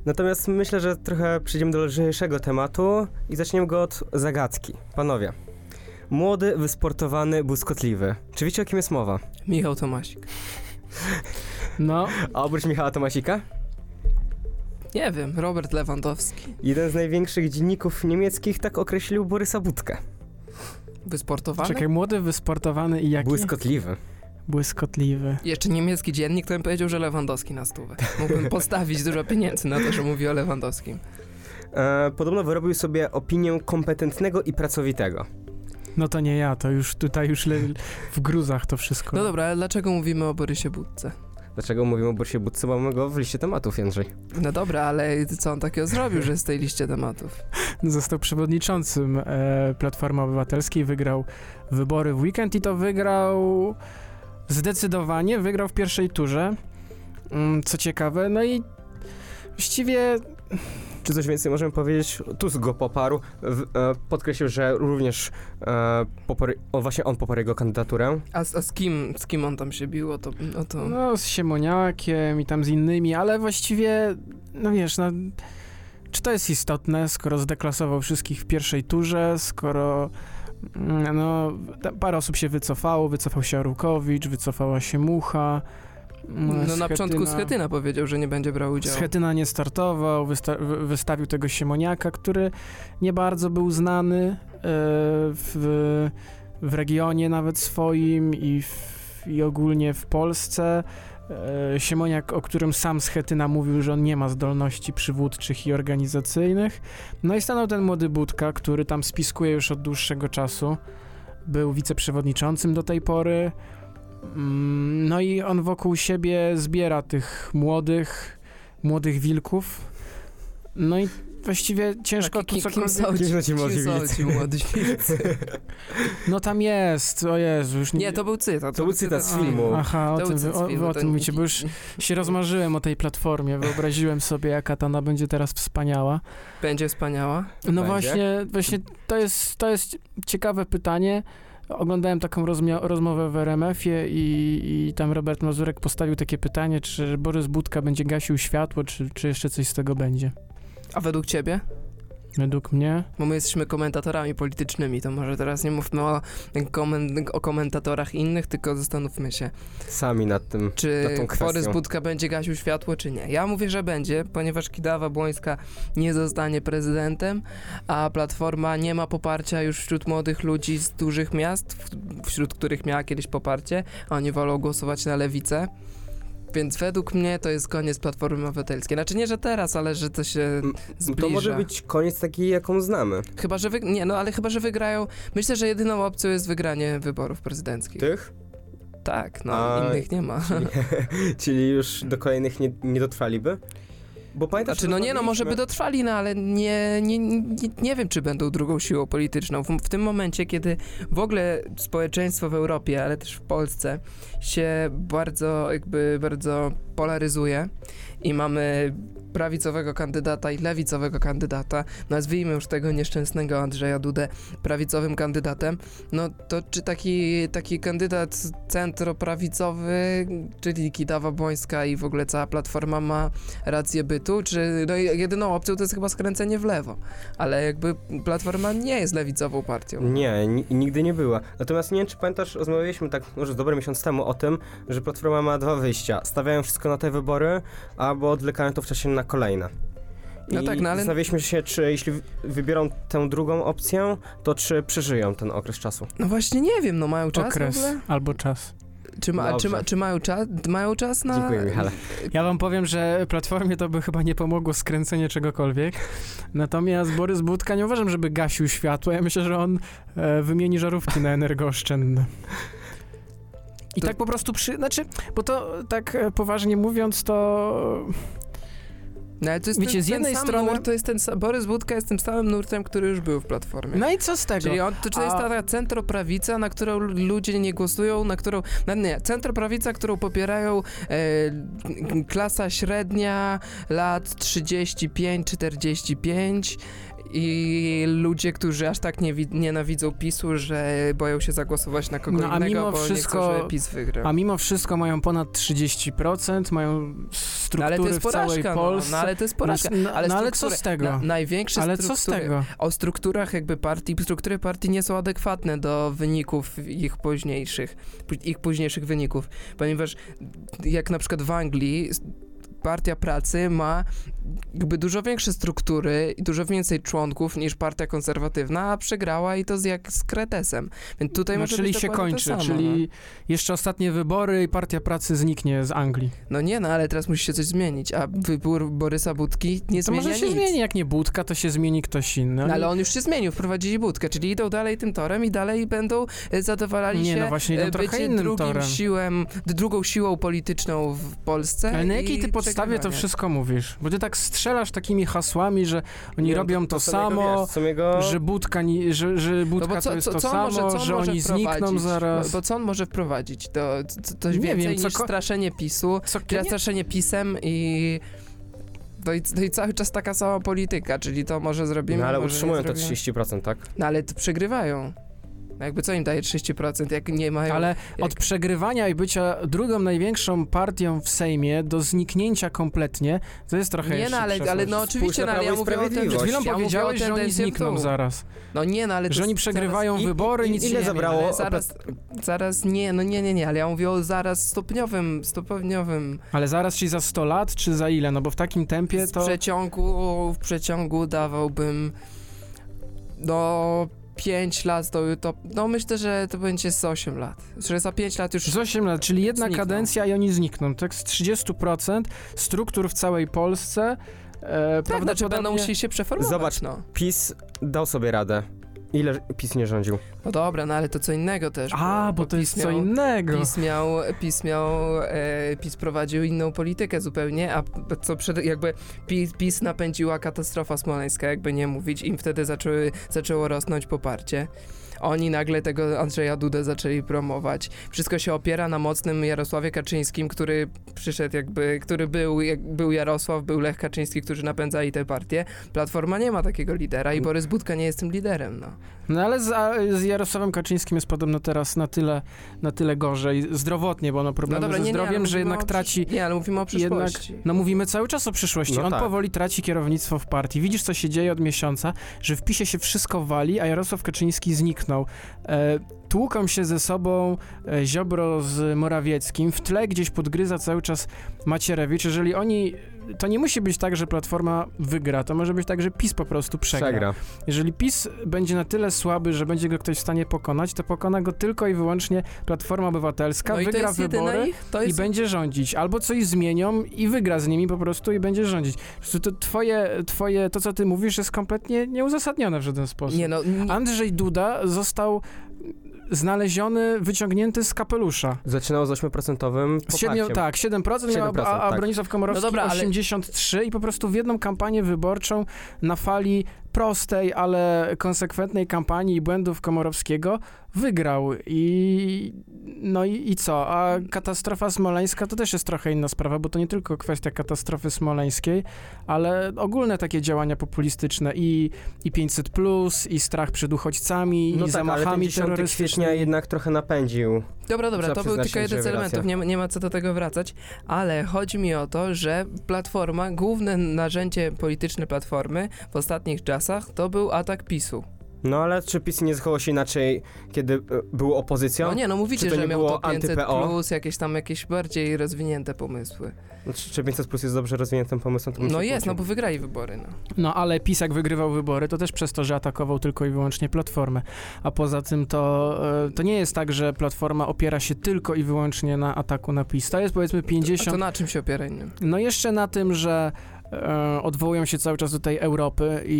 Natomiast myślę, że trochę przejdziemy do lżejszego tematu i zaczniemy go od zagadki. Panowie, młody, wysportowany, błyskotliwy. Czy wiecie, o kim jest mowa? Michał Tomasik. No, A oprócz Michała Tomasika? Nie wiem, Robert Lewandowski. Jeden z największych dzienników niemieckich tak określił Borysa Budkę. Wysportowany? czekaj, młody, wysportowany i jaki? Błyskotliwy. Błyskotliwy. Jeszcze niemiecki dziennik, to bym powiedział, że Lewandowski na stówę. Mógłbym postawić dużo pieniędzy na to, że mówi o Lewandowskim. E, podobno wyrobił sobie opinię kompetentnego i pracowitego. No to nie ja, to już tutaj już le, w gruzach to wszystko. No dobra, ale dlaczego mówimy o Borysie Budce? Dlaczego mówimy o Borysie Budce? Bo mamy go w liście tematów, Jędrzej. No dobra, ale co on takiego zrobił, że z tej liście tematów? Został przewodniczącym e, Platformy Obywatelskiej, wygrał wybory w weekend i to wygrał zdecydowanie, wygrał w pierwszej turze. Mm, Co ciekawe, no i właściwie Czy coś więcej możemy powiedzieć? Tusk go poparł, w, e, podkreślił, że również e, poparł, o, właśnie on poparł jego kandydaturę. A, z- a z kim, z kim on tam się bił? O to, o to... no, z Siemoniakiem i tam z innymi, ale właściwie, no wiesz, no, czy to jest istotne, skoro zdeklasował wszystkich w pierwszej turze, skoro no, tam parę osób się wycofało, wycofał się Arukowicz, wycofała się Mucha. mm, No na początku Schetyna powiedział, że nie będzie brał udziału. Schetyna nie startował, wysta wy- wystawił tego Siemoniaka, który nie bardzo był znany e, w, w regionie nawet swoim i, w, i ogólnie w Polsce. E, Siemoniak, o którym sam Schetyna mówił, że on nie ma zdolności przywódczych i organizacyjnych. No i stanął ten młody Budka, który tam spiskuje już od dłuższego czasu. Był wiceprzewodniczącym do tej pory. Mm, No i on wokół siebie zbiera tych młodych, młodych wilków. No i właściwie ciężko tu cokolwiek... są ci- Kim są ci młodzi ci? No tam jest, o Jezu, już Nie, to był cytat. To był cytat z filmu. Aha, o To tym, wy, o, filmu, o to tym nie- mówicie, bo już się rozmarzyłem o tej platformie, wyobraziłem sobie, jaka ta będzie teraz wspaniała. Będzie wspaniała. No Będzie? właśnie, właśnie to jest, to jest ciekawe pytanie. Oglądałem taką rozmia- rozmowę w RMF-ie i, i tam Robert Mazurek postawił takie pytanie, czy Borys Budka będzie gasił światło, czy, czy jeszcze coś z tego będzie. A według ciebie? Według mnie Bo my jesteśmy komentatorami politycznymi, to może teraz nie mówmy o, komen- o komentatorach innych, tylko zastanówmy się, Sami nad tym. czy Nad tą. Borys Budka będzie gasił światło, czy nie. Ja mówię, że będzie, ponieważ Kidawa Błońska nie zostanie prezydentem, a Platforma nie ma poparcia już wśród młodych ludzi z dużych miast, wśród których miała kiedyś poparcie, a oni wolą głosować na lewicę. Więc według mnie to jest koniec Platformy Obywatelskiej. Znaczy nie, że teraz, ale że to się zbliża. To może być koniec taki, jaką znamy. Chyba, że wy... Nie, no ale chyba, że wygrają... Myślę, że jedyną opcją jest wygranie wyborów prezydenckich. Tych? Tak, no A- innych nie ma. Czyli, czyli już do kolejnych nie, nie dotrwaliby? Bo pamiętasz, Znaczy, no nie, no może by dotrwali, no ale nie, nie, nie, nie wiem, czy będą drugą siłą polityczną. W, w tym momencie, kiedy w ogóle społeczeństwo w Europie, ale też w Polsce się bardzo, jakby bardzo polaryzuje i mamy prawicowego kandydata i lewicowego kandydata, nazwijmy już tego nieszczęsnego Andrzeja Dudę prawicowym kandydatem, no to czy taki, taki kandydat centroprawicowy, czyli Kidawa Błońska i w ogóle cała Platforma ma rację bytu, czy no jedyną opcją to jest chyba skręcenie w lewo, ale jakby Platforma nie jest lewicową partią. Nie, ni- nigdy nie była. Natomiast nie wiem, czy pamiętasz, rozmawialiśmy tak może dobry miesiąc temu o tym, że Platforma ma dwa wyjścia. Stawiają wszystko na te wybory, albo odwlekają to w czasie na kolejne. I No tak, no ale- zastanawialiśmy się, czy jeśli wy- wybiorą tę drugą opcję, to czy przeżyją ten okres czasu. No właśnie nie wiem, no mają czas okres w ogóle? albo czas. Czy, ma, czy, ma, czy mają, czas, mają czas na... Dziękuję, Michale. Ja wam powiem, że Platformie to by chyba nie pomogło skręcenie czegokolwiek. Natomiast Borys Budka nie uważam, żeby gasił światło. Ja myślę, że on e, wymieni żarówki na energooszczędne. I To- tak po prostu przy... Znaczy, bo to tak e, poważnie mówiąc, to... No, ale to jest Wiecie, ten, z jednej ten sam strony- Nurt, to jest ten Borys Budka jest tym samym nurtem, który już był w Platformie. No i co z tego? Czyli on, to, to jest A- ta, ta centroprawica, na którą ludzie nie głosują, na którą... No nie, centroprawica, którą popierają e, klasa średnia lat 35-45 i ludzie, którzy aż tak nie, wi- nienawidzą PiSu, że boją się zagłosować na kogo No, a innego, mimo bo wszystko- nie chcą, żeby PiS wygrał. A mimo wszystko mają ponad 30%, mają no, struktury ale to jest w całej porażka, no, Polsce. no, ale to jest porażka. No, ale no ale co z tego? Na, największe ale co z tego? o strukturach jakby partii, struktury partii nie są adekwatne do wyników ich późniejszych, ich późniejszych wyników, ponieważ jak na przykład w Anglii Partia Pracy ma jakby dużo większe struktury i dużo więcej członków niż Partia Konserwatywna, a przegrała i to z jak z Kretesem. Więc tutaj No, może czyli się kończy, to samo, czyli jeszcze ostatnie wybory i Partia Pracy zniknie z Anglii. No. no nie, no ale teraz musi się coś zmienić, a wybór Borysa Budki nie To zmienia może się nic. zmieni, jak nie Budka, to się zmieni ktoś inny. No, ale on już się zmienił, wprowadzili budkę, czyli idą dalej tym torem i dalej będą e, zadowalali Nie, się no właśnie idą e, trochę bycie innym drugim torem. siłem, drugą siłą polityczną w Polsce. Ale na jakiej ty podstawie to przegrywanie. wszystko mówisz? Bo ty tak strzelasz takimi hasłami, że oni Nie, robią to, jego, samo, wiesz, jego... że Budka, nie, że, że Budka No co, to jest co, to co on samo, może, że oni znikną zaraz. Bo, bo co on może wprowadzić? To c- coś Nie więcej wiem, co niż ko- straszenie PiSu, Co, straszenie PiSem i... No i, no i cały czas taka sama polityka, czyli to może zrobimy, No ale utrzymują te zrobimy. 30%, tak? No ale to przegrywają. No Jakby co im daje 30%, jak nie mają... Ale jak- od przegrywania i bycia drugą największą partią w Sejmie do zniknięcia kompletnie, to jest trochę Nie, no ale, ale no oczywiście, no, ale ja mówię o tym. Przed chwilą ja powiedziałeś, że oni w znikną zaraz. No nie, no ale Że oni przegrywają zaraz, wybory, i- nic ile nie nie, zabrało ale zaraz, zaraz nie, no nie, nie, nie, ale ja mówię o zaraz stopniowym, stopniowym Ale zaraz, czyli za 100 lat, czy za ile? No bo w takim tempie w to... przeciągu, w przeciągu dawałbym do 5 lat to, to, no myślę, że to będzie z 8 lat, że za 5 lat już Z 8 lat, czyli jedna Znikną. kadencja i oni znikną. Tak z 30% struktur w całej Polsce. E, tak, znaczy będą prawdopodobnie- musieli się przeformować, Zobacz, no. PiS dał sobie radę. Ile PiS nie rządził? No dobra, no ale to co innego też. A, bo to PiS jest co miał- innego. PiS miał, PiS miał, e, PiS prowadził inną politykę zupełnie, a co przed, jakby PiS, PiS napędziła katastrofa smoleńska, jakby nie mówić, im wtedy zaczęły, zaczęło rosnąć poparcie. Oni nagle tego Andrzeja Dudę zaczęli promować. Wszystko się opiera na mocnym Jarosławie Kaczyńskim, który przyszedł jakby, który był, jak był Jarosław, był Lech Kaczyński, którzy napędzali tę partię. Platforma nie ma takiego lidera i Borys Budka nie jest tym liderem, no. No ale z, z Jarosławem Kaczyńskim jest podobno teraz na tyle, na tyle gorzej zdrowotnie, bo ma problemy ze zdrowiem, ale że jednak o traci... Nie, ale mówimy o Jednak, przyszłości. no mówimy cały czas o przyszłości. No On tak. powoli traci kierownictwo w partii. Widzisz, co się dzieje od miesiąca, że w PiSie się wszystko wali, a Jarosław Kaczyński zniknął. E, tłuką się ze sobą e, Ziobro z Morawieckim. W tle gdzieś podgryza cały czas Macierewicz. Jeżeli oni... To nie musi być tak, że Platforma wygra. To może być tak, że PiS po prostu przegra. Przegra. Jeżeli PiS będzie na tyle słaby, że będzie go ktoś w stanie pokonać, to pokona go tylko i wyłącznie Platforma Obywatelska, No wygra jest wybory ich, to i jest będzie rządzić. Albo coś zmienią i wygra z nimi po prostu i będzie rządzić. To twoje, twoje, to co ty mówisz jest kompletnie nieuzasadnione w żaden sposób. Nie no, n- Andrzej Duda został znaleziony, wyciągnięty z kapelusza. Zaczynał z 8% Z tak, 7%, miał, 7%, a, a tak. Bronisław Komorowski No dobra, ale- 83 i po prostu w jedną kampanię wyborczą na fali prostej, ale konsekwentnej kampanii i błędów Komorowskiego wygrał i no i, i co? A katastrofa smoleńska to też jest trochę inna sprawa, bo to nie tylko kwestia katastrofy smoleńskiej, ale ogólne takie działania populistyczne i, i 500 plus, i strach przed uchodźcami, No i tak, ale ten zamachami 10 kwietnia terrorystycznymi. jednak trochę napędził. dobra, dobra, to był tylko jeden z elementów, nie, nie ma co do tego wracać, ale chodzi mi o to, że Platforma, główne narzędzie polityczne Platformy w ostatnich czasach to był atak PiSu. No ale czy PiS nie zachował się inaczej, kiedy e, był opozycją? No nie, no mówicie, że nie miał było to 500 anty-PO? plus, jakieś tam jakieś bardziej rozwinięte pomysły. No, Czy, czy 500 plus jest dobrze rozwiniętym pomysłem? No jest, no bo wygrali wybory, no. No ale PiS jak wygrywał wybory, to też przez to, że atakował tylko i wyłącznie Platformę. A poza tym to, e, to nie jest tak, że Platforma opiera się tylko i wyłącznie na ataku na PiS. To jest powiedzmy A to 50... na czym się opiera innym? No jeszcze na tym, że e, odwołują się cały czas do tej Europy i,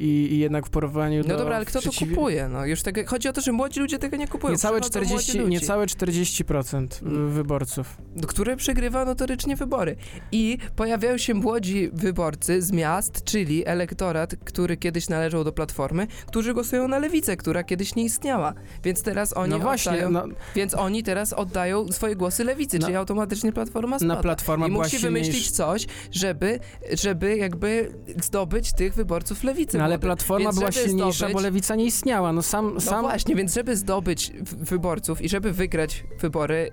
i, i jednak w porównaniu do... No dobra, ale kto to przeciwie- kupuje? No już tego, chodzi o to, że młodzi ludzie tego nie kupują. Niecałe Przychodzą młodzi 40, ludzie. niecałe 40% Mm. wyborców. które przegrywa notorycznie wybory. I pojawiają się młodzi wyborcy z miast, czyli elektorat, który kiedyś należał do Platformy, którzy głosują na Lewicę, która kiedyś nie istniała. Więc teraz oni no właśnie, oddają, no, więc oni teraz oddają swoje głosy Lewicy, Na- czyli automatycznie Platforma spada. na Platforma I musi wymyślić coś, żeby, żeby jakby zdobyć tych wyborców Lewicy. No, ale. Platforma Więc była silniejsza, zdobyć- bo Lewica nie istniała. No sam, No sam właśnie, więc żeby zdobyć wyborców i żeby wygrać wybory,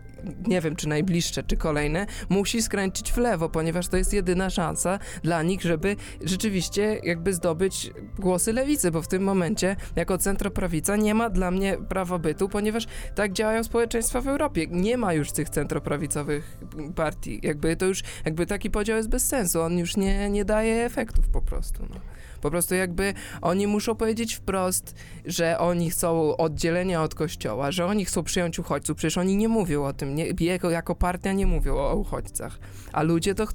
nie wiem czy najbliższe, czy kolejne, musi skręcić w lewo, ponieważ to jest jedyna szansa dla nich, żeby rzeczywiście jakby zdobyć głosy lewicy, bo w tym momencie jako centroprawica nie ma dla mnie prawa bytu, ponieważ tak działają społeczeństwa w Europie. Nie ma już tych centroprawicowych partii. Jakby to już, jakby taki podział jest bez sensu. On już nie, nie daje efektów po prostu. No. Po prostu jakby oni muszą powiedzieć wprost, że oni chcą oddzielenia od kościoła, że oni chcą przyjąć uchodźców. Przecież oni nie mówią o tym, nie, jako, jako partia nie mówią o uchodźcach, a ludzie to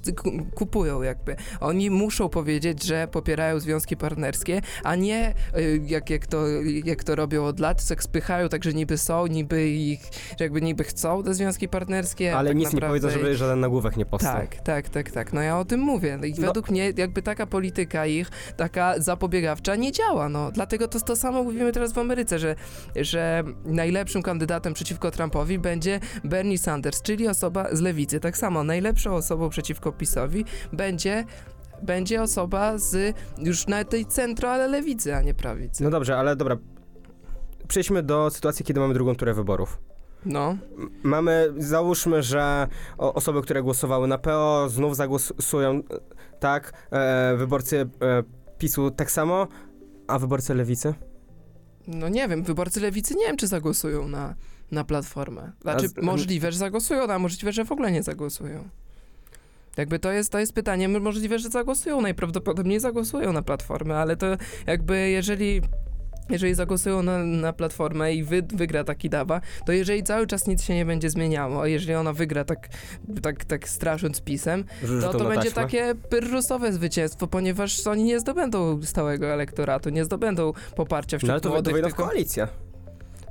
kupują jakby. Oni muszą powiedzieć, że popierają związki partnerskie, a nie y, jak, jak, to, jak to robią od lat, tak spychają, tak, że niby są, niby ich, że jakby niby chcą te związki partnerskie. Ale tak nic nie naprawdę powiedzą, żeby żaden nagłówek nie powstał. tak, tak, tak, tak. No ja o tym mówię. I No. według mnie jakby taka polityka ich, taka zapobiegawcza nie działa, no. Dlatego to, to samo mówimy teraz w Ameryce, że, że najlepszym kandydatem przeciwko Trumpowi będzie Bernie Sanders, czyli osoba z lewicy. Tak samo najlepszą osobą przeciwko PiSowi będzie będzie osoba z już na tej centro, ale lewicy, a nie prawicy. No dobrze, ale dobra. Przejdźmy do sytuacji, kiedy mamy drugą turę wyborów. No. Mamy, załóżmy, że osoby, które głosowały na PO, znów zagłosują tak, e, wyborcy e, PiSu tak samo, a wyborcy lewicy? No nie wiem, wyborcy lewicy nie wiem, czy zagłosują na, na platformę. Znaczy, z- możliwe, że zagłosują, a możliwe, że w ogóle nie zagłosują. Jakby to jest, to jest pytanie, możliwe, że zagłosują, najprawdopodobniej zagłosują na platformę, ale to jakby jeżeli jeżeli zagłosują na, na platformę i wy, wygra taki dawa, to jeżeli cały czas nic się nie będzie zmieniało, a jeżeli ona wygra tak, tak, tak strasząc pisem, to to będzie takie pyrrusowe zwycięstwo, ponieważ oni nie zdobędą stałego elektoratu, nie zdobędą poparcia wśród No ale to, młodych, tylko... koalicję.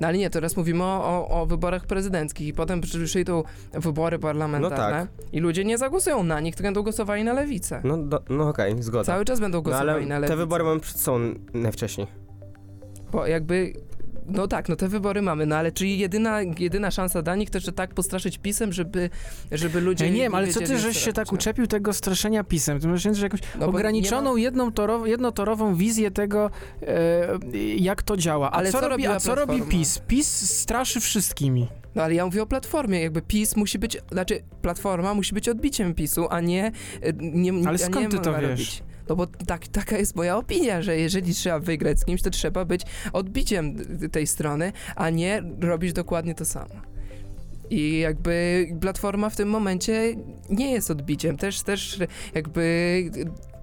No ale nie, teraz mówimy o, o, o wyborach prezydenckich i potem przy- przyjdą wybory parlamentarne No i ludzie nie zagłosują na nich, tylko będą głosowali na lewicę. No, do, no okej, zgoda. Cały czas będą no, głosowali ale na te lewicę. wybory mamy przed sobą najwcześniej. Bo jakby, no tak, no te wybory mamy, no ale czy jedyna, jedyna szansa dla nich to, że tak postraszyć pisem, żeby, żeby ludzie Ja nie wiem, ale co ty, żeś się tak no? uczepił tego straszenia pisem? Ty masz jakąś No ograniczoną, nie jedną torow, jednotorową wizję tego, e, jak to działa. A Ale co, co robi, a co robi? PiS? PiS straszy wszystkimi. No ale ja mówię o Platformie, jakby PiS musi być, znaczy Platforma musi być odbiciem PiSu, a nie... e, nie Ale skąd nie ty to wiesz? Robić. No bo tak, taka jest moja opinia, że jeżeli trzeba wygrać z kimś, to trzeba być odbiciem tej strony, a nie robić dokładnie to samo. I jakby Platforma w tym momencie nie jest odbiciem. Też, też jakby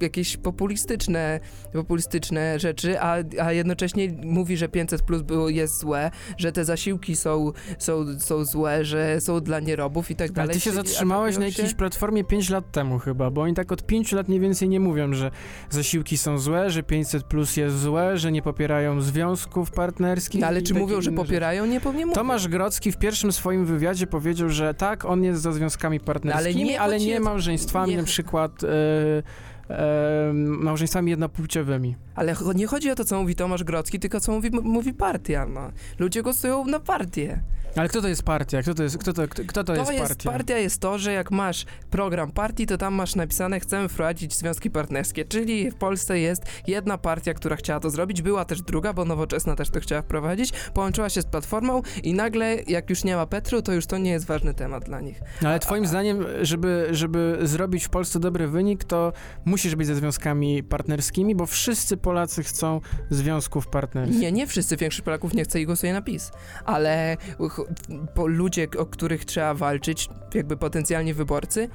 jakieś populistyczne, populistyczne rzeczy, a, a jednocześnie mówi, że 500 plus było, jest złe, że te zasiłki są, są, są złe, że są dla nierobów i tak Ale dalej. ty się zatrzymałeś na jakiejś platformie 5 lat temu chyba, bo oni tak od 5 lat mniej więcej nie mówią, że zasiłki są złe, że 500 plus jest złe, że nie popierają związków partnerskich. No, ale czy mówią, że popierają? Nie, nie mówią. Tomasz Grocki w pierwszym swoim wywiadzie powiedział, że tak, on jest za związkami partnerskimi, nie ale nie, chodzi o- małżeństwami, nie- na przykład e, małżeństwami jednopłciowymi. Ale nie chodzi o to, co mówi Tomasz Grocki, tylko co mówi, mówi partia. No. Ludzie głosują na partię. Ale kto to jest partia? Kto to jest, kto to, kto, kto to, jest, jest partia? partia jest to, że jak masz program partii, to tam masz napisane chcemy wprowadzić związki partnerskie, czyli w Polsce jest jedna partia, która chciała to zrobić, była też druga, bo Nowoczesna też to chciała wprowadzić, połączyła się z Platformą i nagle jak już nie ma Petru, to już to nie jest ważny temat dla nich. No, ale twoim zdaniem, żeby, żeby zrobić w Polsce dobry wynik, to musisz być ze związkami partnerskimi, bo wszyscy Polacy chcą związków partnerskich. Nie, nie wszyscy, większość Polaków nie chce i głosuje na PiS, ale ludzie, o których trzeba walczyć, jakby potencjalnie wyborcy,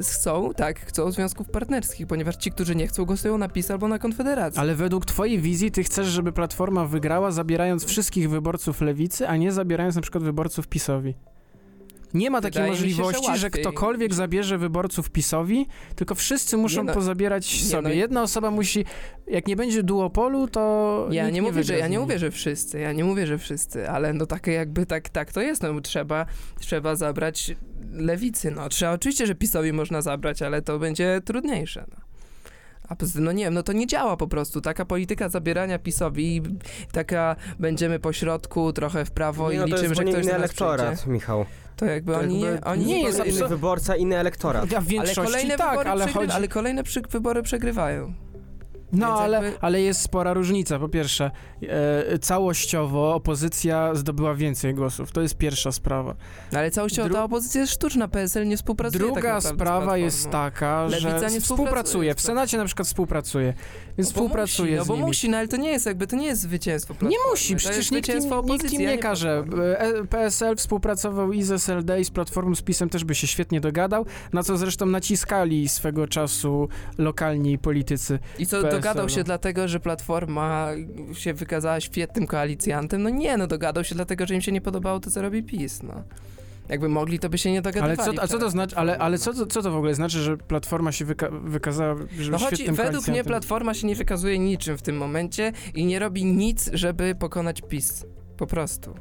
chcą, tak, chcą związków partnerskich, ponieważ ci, którzy nie chcą, głosują na PiS albo na Konfederację. Ale według twojej wizji ty chcesz, żeby Platforma wygrała, zabierając wszystkich wyborców lewicy, a nie zabierając na przykład wyborców PiSowi. Nie ma takiej Wydaje mi się, że możliwości, że, ktokolwiek zabierze wyborców PiSowi, tylko wszyscy muszą Nie no, pozabierać nie sobie. no. Jedna osoba musi, jak nie będzie duopolu, to Ja nikt nie mówię, wygra że ja nie mówię, że wszyscy, ja nie mówię, że wszyscy, ale no takie jakby tak, tak to jest, no bo trzeba, trzeba zabrać lewicy, no trzeba, oczywiście, że PiSowi można zabrać, ale to będzie trudniejsze, no. A poza tym, no nie wiem, no to nie działa po prostu. Taka polityka zabierania PiSowi, taka będziemy po środku, trochę w prawo Nie, no i to liczymy, że ktoś inny nas elektorat, przyjdzie. Michał. To jakby To oni, jakby nie, oni nie jest inny wyborca, inny elektorat. Ja w ale większości kolejne tak, wybory ale chodzi... ale kolejne przy, wybory przegrywają. No, Więc ale, jakby- ale jest spora różnica. Po pierwsze, e, całościowo opozycja zdobyła więcej głosów. To jest pierwsza sprawa. No, Ale całościowo Dru- ta opozycja jest sztuczna, PSL nie współpracuje tak Druga z sprawa jest taka, Lewica że nie współpracuje współpracuje. W Senacie na przykład współpracuje. Więc Bo współpracuje musi, no z bo nimi. musi, no ale to nie jest jakby, to nie jest zwycięstwo Nie Platformy. musi, to przecież nikt nikt im a nie każe. Platformy. E, PSL współpracował i z SLD, i z Platformą, z PiSem też by się świetnie dogadał, na co zresztą naciskali swego czasu lokalni politycy. I co. dogadał się dlatego, że Platforma się wykazała świetnym koalicjantem? No nie, no dogadał się dlatego, że im się nie podobało to, co robi PiS, no. Jakby mogli, to by się nie Ale dogadywali. co, a co to znaczy, ale, ale co, to- co to w ogóle znaczy, że Platforma się wyka wykazała, że No chodzi, według mnie? Platforma się nie wykazuje niczym w tym momencie i nie robi nic, żeby pokonać PiS. Po prostu.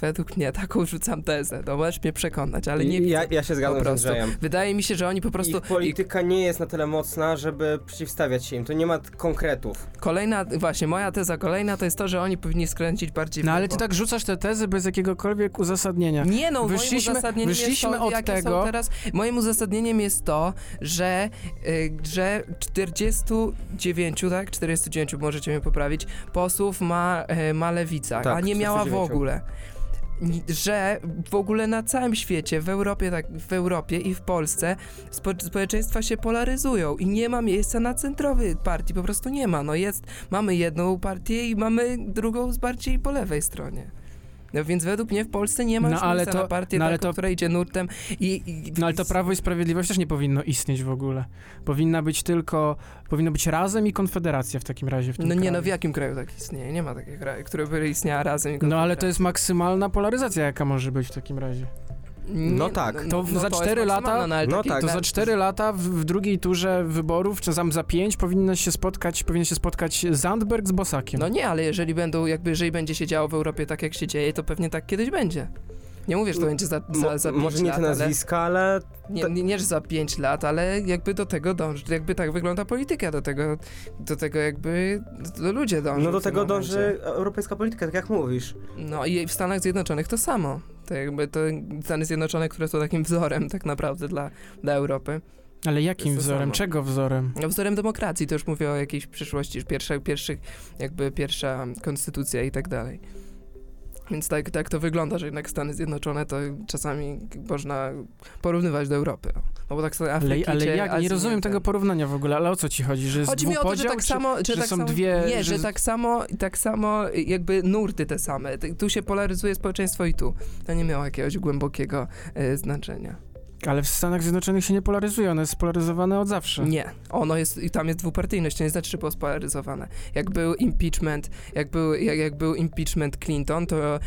Według mnie taką rzucam tezę. No możesz mnie przekonać, ale nie ja, widzę. ja się po zgadzam z. Andrzejem. Wydaje mi się, że oni po prostu... Ich polityka nie jest na tyle mocna, żeby przeciwstawiać się im. To nie ma konkretów. Kolejna, właśnie moja teza kolejna to jest to, że oni powinni skręcić bardziej w No ale ty tak rzucasz te tezy bez jakiegokolwiek uzasadnienia. Nie no, Wyszliśmy- moim uzasadnieniem wyszliśmy jest to, od jakie tego- Są teraz, moim uzasadnieniem jest to, że, y, że 49, tak? 49 możecie mnie poprawić, posłów ma, y, ma lewica, Tak, a nie miała w 49. ogóle. Że w ogóle na całym świecie, w Europie, tak, w Europie i w Polsce spo, społeczeństwa się polaryzują i nie ma miejsca na centrowy partii, po prostu nie ma. No jest, mamy jedną partię i mamy drugą z bardziej po lewej stronie. No więc według mnie w Polsce nie ma No, już ale to- na partię no, ale taką, to- która idzie nurtem i... i No ale to Prawo i Sprawiedliwość też nie powinno istnieć w ogóle. Powinna być tylko, powinno być razem i konfederacja w takim razie w tym No nie, no kraju. w jakim kraju tak istnieje? Nie ma takiego kraju, który by istniała razem i No ale to konfederacja. jest maksymalna polaryzacja, jaka może być w takim razie. Nie, No tak. To za jest cztery lata- maksymalna, no, no tak. To za cztery lata w, w drugiej turze wyborów, czy tam za pięć, powinno się spotkać, powinien się spotkać Zandberg z Bosakiem. No nie, ale jeżeli będą, jakby jeżeli będzie się działo w Europie tak, jak się dzieje, to pewnie tak kiedyś będzie. Nie mówię, że to będzie za, za, za Mo- pięć może nie lat, te nazwiska, ale ale... Nie, nie, nie, że za 5 lat, ale jakby do tego dąży, jakby tak wygląda polityka, do tego, do tego jakby do ludzie dążą. no do tego momencie. dąży europejska polityka, tak jak mówisz. No i w Stanach Zjednoczonych to samo. To jakby to Stany Zjednoczone, które są takim wzorem tak naprawdę dla, dla Europy. Ale jakim wzorem? samo. Czego wzorem? No, wzorem demokracji, to już mówię o jakiejś przyszłości, pierwsza, pierwszych, jakby pierwsza konstytucja i tak dalej. Więc tak, tak to wygląda, że jednak Stany Zjednoczone to czasami można porównywać do Europy. No bo tak sobie Ale, Afryki ale czy jak? Nie rozumiem ten. tego porównania w ogóle, ale o co ci chodzi? Że jest Chodzi mi o to, że tak czy- samo, że, że tak są samo, dwie- Nie, że, że- tak samo, tak samo jakby nurty te same. Tu się polaryzuje społeczeństwo i tu. To nie miało jakiegoś głębokiego e, znaczenia. Ale w Stanach Zjednoczonych się nie polaryzuje, ono jest spolaryzowane od zawsze. Nie, ono jest, i tam jest dwupartyjność, to nie znaczy, że było spolaryzowane. Jak był impeachment, jak był, jak, jak był impeachment Clinton, to e,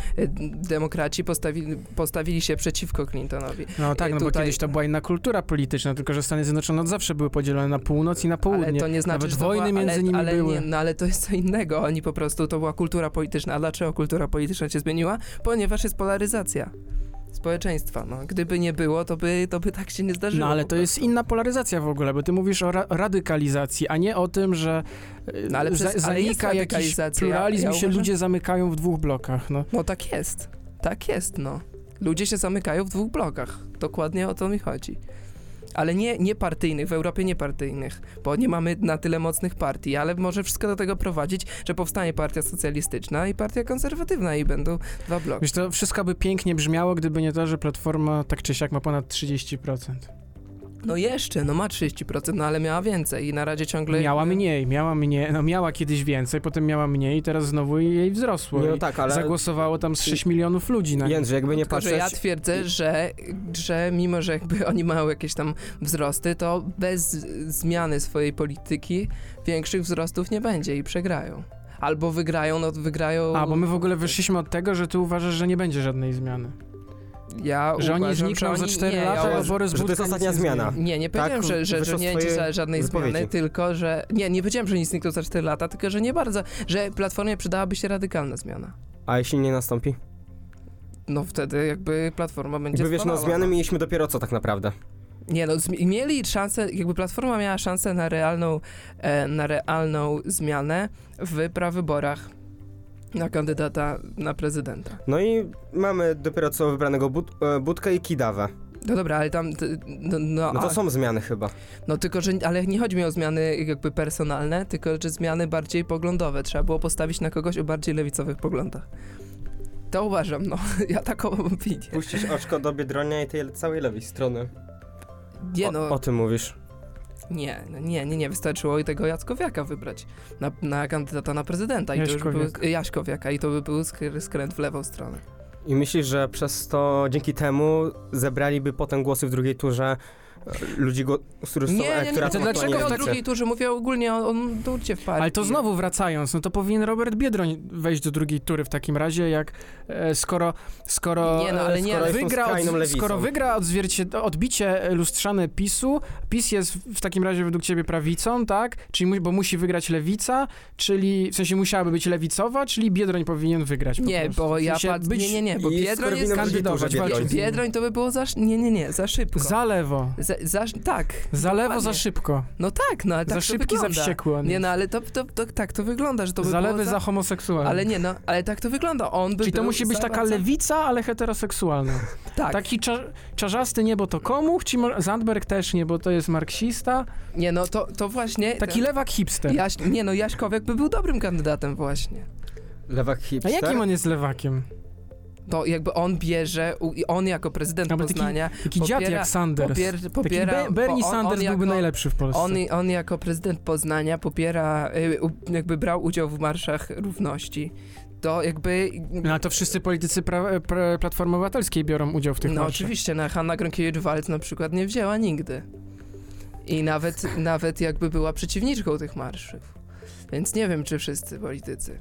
demokraci postawili, postawili się przeciwko Clintonowi. No tak, no bo Tutaj- kiedyś to była inna kultura polityczna, tylko że Stany Zjednoczone od zawsze były podzielone na północ i na Ale południe. to nie znaczy, Nawet że wojny była, między ale, nimi ale były. Nie, no ale to jest co innego. Oni po prostu, to była kultura polityczna. A dlaczego kultura polityczna się zmieniła? Ponieważ jest polaryzacja społeczeństwa. No. Gdyby nie było, to by, to by tak się nie zdarzyło. No ale to jest inna polaryzacja w ogóle, bo ty mówisz o ra radykalizacji, a nie o tym, że e, No, ale przez- za zanika jakiś pluralizm Ja i się uważam- ludzie zamykają w dwóch blokach. No. No tak jest. Tak jest, no. Ludzie się zamykają w dwóch blokach. Dokładnie o to mi chodzi. Ale nie, nie partyjnych, w Europie nie partyjnych, bo nie mamy na tyle mocnych partii, ale może wszystko do tego prowadzić, że powstanie partia socjalistyczna i partia konserwatywna i będą dwa bloki. Wiesz, to wszystko by pięknie brzmiało, gdyby nie to, że Platforma tak czy siak ma ponad 30%. No jeszcze, no ma 30%, no ale miała więcej i na razie ciągle... Miała mniej, miała mniej, no miała kiedyś więcej, potem miała mniej i teraz znowu jej wzrosło. No tak, ale Zagłosowało tam z 6 milionów ludzi na Jędrzej, jakby nie patrzeć... ja twierdzę, że, że mimo, że jakby oni mają jakieś tam wzrosty, to bez zmiany swojej polityki większych wzrostów nie będzie i przegrają. Albo wygrają, no wygrają... A, bo my w ogóle wyszliśmy od tego, że ty uważasz, że nie będzie żadnej zmiany. Ja Że oni uważam, znikną że za oni, 4 nie, lata, ja uważam, Borys że to jest nic ostatnia zmiana. Nie, nie powiedziałem, Tak, że, że, że nie będzie za żadnej wypowiedzi. zmiany, tylko że... Nie, nie powiedziałem, że nie znikną za 4 lata, tylko że nie bardzo, że Platformie przydałaby się radykalna zmiana. A jeśli nie nastąpi? No wtedy jakby Platforma będzie Jakby wiesz, no zmiany mieliśmy dopiero co tak naprawdę. Nie no, mieli szansę, jakby Platforma miała szansę na realną, e, na realną zmianę w prawyborach na kandydata na prezydenta. No i mamy dopiero co wybranego Bud e, Budkę i Kidawę. No dobra, ale tam, no, no, No to a, są zmiany chyba. no tylko, że, ale nie chodzi mi o zmiany jakby personalne, tylko, że zmiany bardziej poglądowe. Trzeba było postawić na kogoś o bardziej lewicowych poglądach. To uważam, no, ja taką mam opinię. Puścisz oczko do Biedronia i tej całej lewej strony. Nie O, no, o tym mówisz. Nie, no nie, nie, nie, wystarczyło i tego Jackowiaka wybrać na, na kandydata na prezydenta. I to już był, Jaśkowiaka i to by był sk- skręt w lewą stronę. I myślisz, że przez to, dzięki temu zebraliby potem głosy w drugiej turze ludzi, go, z których są Nie, nie, nie, elektorat to nie, dlaczego nie w o drugiej turze, mówię ogólnie o, o nurcie w partii. Ale to znowu wracając, no to powinien Robert Biedroń wejść do drugiej tury w takim razie, jak e, skoro, skoro, Nie, no, ale e, nie, skoro ale- wygra, od, skoro wygra odzwiercie- odbicie lustrzane PiSu, PiS jest w takim razie według ciebie prawicą, tak? Czyli mu, bo musi wygrać lewica, czyli w sensie musiałaby być lewicowa, czyli Biedroń powinien wygrać po Nie, prostu. bo w ja sensie patrzę, być nie, nie, nie, bo Biedroń jest kandydować, Biedroń. Biedroń to by było za, nie, nie, nie, za szybko. Za lewo. Za, za, tak. Za lewo, dokładnie. za szybko. No tak, no ale tak za to szybki, za wygląda. wściekły on Nie, jest. no ale to, to, to, tak to wygląda, że to by za było lewy, za homoseksualny. Ale nie, no, ale tak to wygląda. On by Czyli to musi być za taka bardzo- lewica, ale heteroseksualna. Tak. Taki cza, czarzasty nie, bo to komuch, ci Zandberg też nie, bo to jest marksista. Nie, no to, to właśnie... Taki ten- lewak hipster. Jaś, nie, no Jaśkowiak by był dobrym kandydatem właśnie. Lewak A hipster. jakim on jest lewakiem? To jakby on bierze, on jako prezydent taki Poznania Taki dziad Popiera- jak Sanders. popier, Taki popiera... Be- Bernie on, Sanders on byłby jako, najlepszy w Polsce. On, on jako prezydent Poznania popiera, y, jakby brał udział w marszach równości. To jakby... No, a to wszyscy politycy pra, pra, Platformy Obywatelskiej biorą udział w tych No marszach. oczywiście, no, Hanna Gronkiewicz-Waltz na przykład nie wzięła nigdy. I nawet, nawet jakby była przeciwniczką tych marszów. Więc nie wiem, czy wszyscy politycy.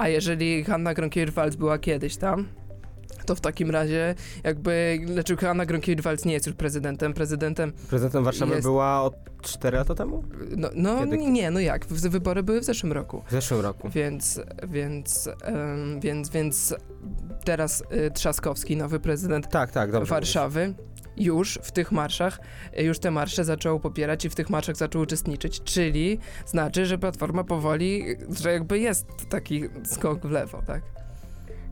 A jeżeli Hanna Gronkiewicz-Waltz była kiedyś tam, to w takim razie jakby, znaczy Hanna Gronkiewicz-Waltz nie jest już prezydentem, prezydentem, Prezydentem Warszawy Jest- była od 4 lata temu? no, no Kiedy? nie, no jak, wybory były w zeszłym roku. W zeszłym roku. Więc, więc, em, więc, więc teraz y, Trzaskowski, nowy prezydent Tak, tak. Warszawy już w tych marszach, y, już te marsze zaczął popierać i w tych marszach zaczął uczestniczyć, czyli znaczy, że Platforma powoli, że jakby jest taki skok w lewo, tak?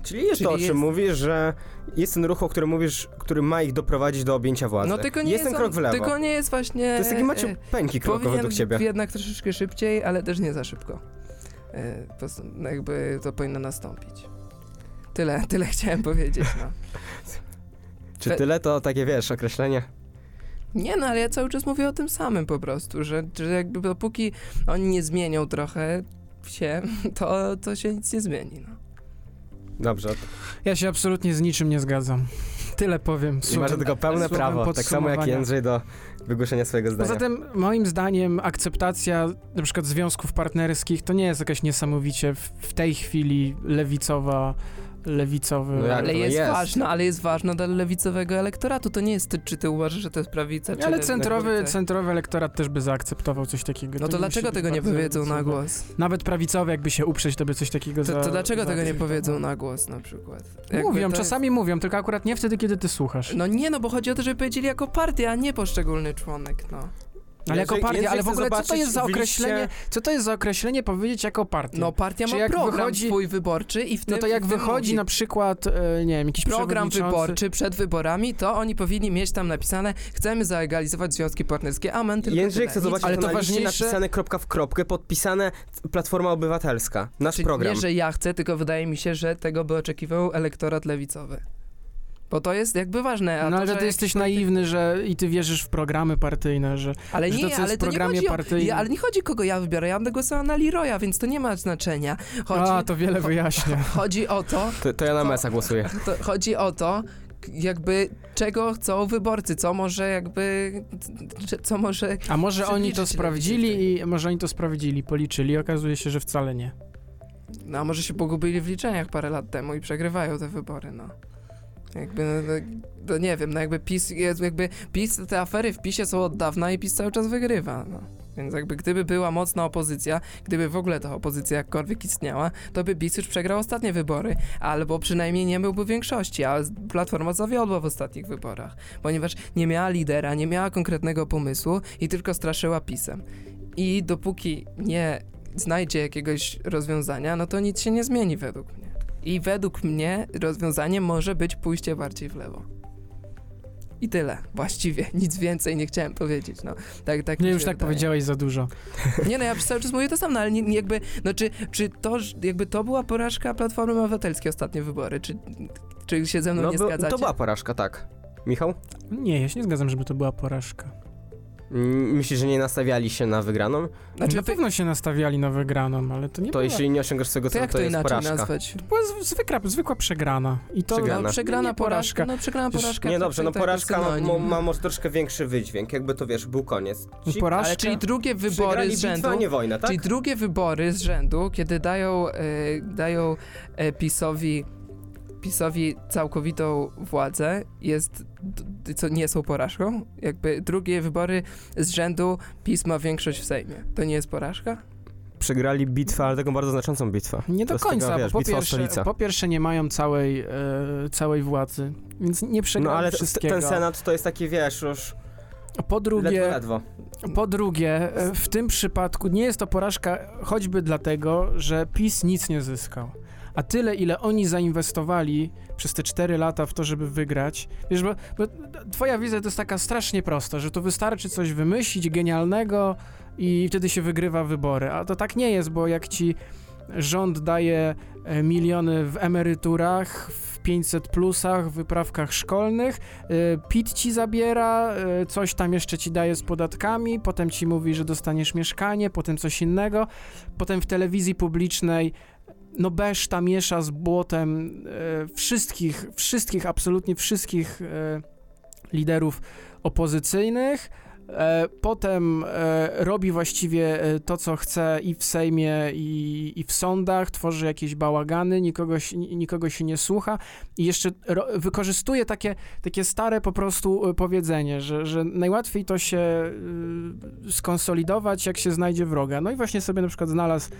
Czyli jest to, o Czyli czym jest- mówisz, że jest ten ruch, o którym mówisz, który ma ich doprowadzić do objęcia władzy. No tylko nie jest jest, ten krok w lewo. Tylko nie jest właśnie... To jest taki e, pęki krokowy powinien według ciebie. jednak troszeczkę szybciej, ale też nie za szybko. E, jakby to powinno nastąpić. Tyle, tyle chciałem powiedzieć, no. Czy tyle to takie, wiesz, określenie? Nie no, ale ja cały czas mówię o tym samym po prostu, że, że jakby dopóki oni nie zmienią trochę się, to, to się nic nie zmieni, no. Dobrze. Ja się absolutnie z niczym nie zgadzam. Tyle powiem. I masz słowem- do tego pełne słowem prawo, tak samo jak. Jędrzej do wygłoszenia swojego zdania. Poza tym, moim zdaniem, akceptacja na przykład związków partnerskich to nie jest jakaś niesamowicie w, w tej chwili lewicowa, lewicowy... No Ale to jest, jest? ważna, ale jest ważna dla lewicowego elektoratu. To nie jest, ty, czy ty uważasz, że to jest prawica, czy Ale lewica. centrowy, centrowy elektorat też by zaakceptował coś takiego. No to musi dlaczego tego nie powiedzą na głos? Nawet prawicowy jakby się uprzeć, to by coś takiego za, To, to dlaczego tego nie powiedzą na głos na przykład? Jakby Mówią, to czasami mówią, tylko akurat nie wtedy, kiedy ty słuchasz. No nie, no bo chodzi o to, żeby powiedzieli jako partia, a nie poszczególny członek, no. Ale jako partia, ale w ogóle co to jest za określenie, co to jest za określenie powiedzieć jako partia? No partia Czy ma jak program wychodzi- swój wyborczy i w tym no to jak wychodzi mówi. na przykład, e, nie wiem, jakiś program przewodniczący- wyborczy przed wyborami, to oni powinni mieć tam napisane chcemy zalegalizować związki partnerskie, amen, tylko Jędrzej tyle. chce zobaczyć Ale to to na ważniejsze- napisane kropka w kropkę, podpisane Platforma Obywatelska. Nasz Czyli program. Nie, że ja chcę, tylko wydaje mi się, że tego by oczekiwał elektorat lewicowy. Bo to jest jakby ważne. A No to, ale że ty jesteś polityk- naiwny, że i ty wierzysz w programy partyjne, że... Ale że nie, to, co ale jest to nie programie chodzi o, partyjnym- ja, ale nie chodzi kogo ja wybiorę. Ja będę głosował na Leroya, więc to nie ma znaczenia. Chodzi, A, to wiele wyjaśnia. chodzi o to, To, to ja na Mesa głosuję. to, chodzi o to, jakby czego chcą wyborcy, co może jakby, co może... A może oni to sprawdzili i może oni to sprawdzili, policzyli, okazuje się, że wcale nie. No, a może się pogubili w liczeniach parę lat temu i przegrywają te wybory, no. Jakby, no, no, no nie wiem, no jakby PiS, jest, jakby PiS, te afery w PiSie są od dawna i PiS cały czas wygrywa, no. Więc jakby gdyby była mocna opozycja, gdyby w ogóle ta opozycja jakkolwiek istniała, to by PiS już przegrał ostatnie wybory, albo przynajmniej nie byłby większości, a Platforma zawiodła w ostatnich wyborach, ponieważ nie miała lidera, nie miała konkretnego pomysłu i tylko straszyła PiSem. I dopóki nie znajdzie jakiegoś rozwiązania, no to nic się nie zmieni według mnie. I według mnie rozwiązaniem może być pójście bardziej w lewo. I tyle, właściwie, nic więcej nie chciałem powiedzieć, no. Tak, tak Nie, już tak wydaje. powiedziałeś za dużo. Nie no, ja cały czas mówię to samo, no, ale nie, nie jakby, no czy, czy to, jakby to była porażka Platformy Obywatelskiej ostatnie wybory, czy, czy się ze mną No, nie by- zgadzacie? to była porażka, tak. Michał? Nie, ja się nie zgadzam, żeby to była porażka. Myślisz, że nie nastawiali się na wygraną? Znaczy, Na pewno się nastawiali na wygraną, ale to nie To była... jeśli nie osiągasz swojego to celu, jak to, to jest inaczej porażka. nazwać? była z- zwykła, zwykła przegrana. I to Przegrana. No, przegrana Nie porażka, no przegrana porażka. Nie, to- dobrze, no to- to porażka ma, ma, ma może troszkę większy wydźwięk, jakby to wiesz, był koniec. Ci porażka. Ale czyli drugie wybory z rzędu, nie wojna, tak? czyli drugie wybory z rzędu, kiedy dają, e, dają e, PiSowi, PiSowi całkowitą władzę, jest, co nie są porażką? Jakby drugie wybory z rzędu PiS ma większość w Sejmie. To nie jest porażka? Przegrali bitwę, ale taką bardzo znaczącą bitwę. Nie do końca, wiesz, bo po pierwsze, po pierwsze nie mają całej, e, całej władzy, więc nie No przegrali ale t- wszystkiego. ten senat to jest taki, wiesz, już Po drugie, ledwo, ledwo. Po drugie, e, w tym przypadku nie jest to porażka choćby dlatego, że PiS nic nie zyskał. A tyle, ile oni zainwestowali przez te 4 lata w to, żeby wygrać. Wiesz, bo, bo twoja wizja to jest taka strasznie prosta, że to wystarczy coś wymyślić genialnego i wtedy się wygrywa wybory. A to tak nie jest, bo jak ci rząd daje e, miliony w emeryturach, w 500 plusach, wyprawkach szkolnych. Y, PIT ci zabiera, y, coś tam jeszcze ci daje z podatkami, potem ci mówi, że dostaniesz mieszkanie, potem coś innego. Potem w telewizji publicznej no beszta miesza z błotem e, wszystkich, wszystkich, absolutnie wszystkich e, liderów opozycyjnych. E, potem e, robi właściwie e, to, co chce i w Sejmie, i, i w sądach, tworzy jakieś bałagany, nikogo, nikogo się nie słucha i jeszcze ro, wykorzystuje takie, takie stare po prostu e, powiedzenie, że, że najłatwiej to się skonsolidować, jak się znajdzie wroga. No i właśnie sobie na przykład znalazł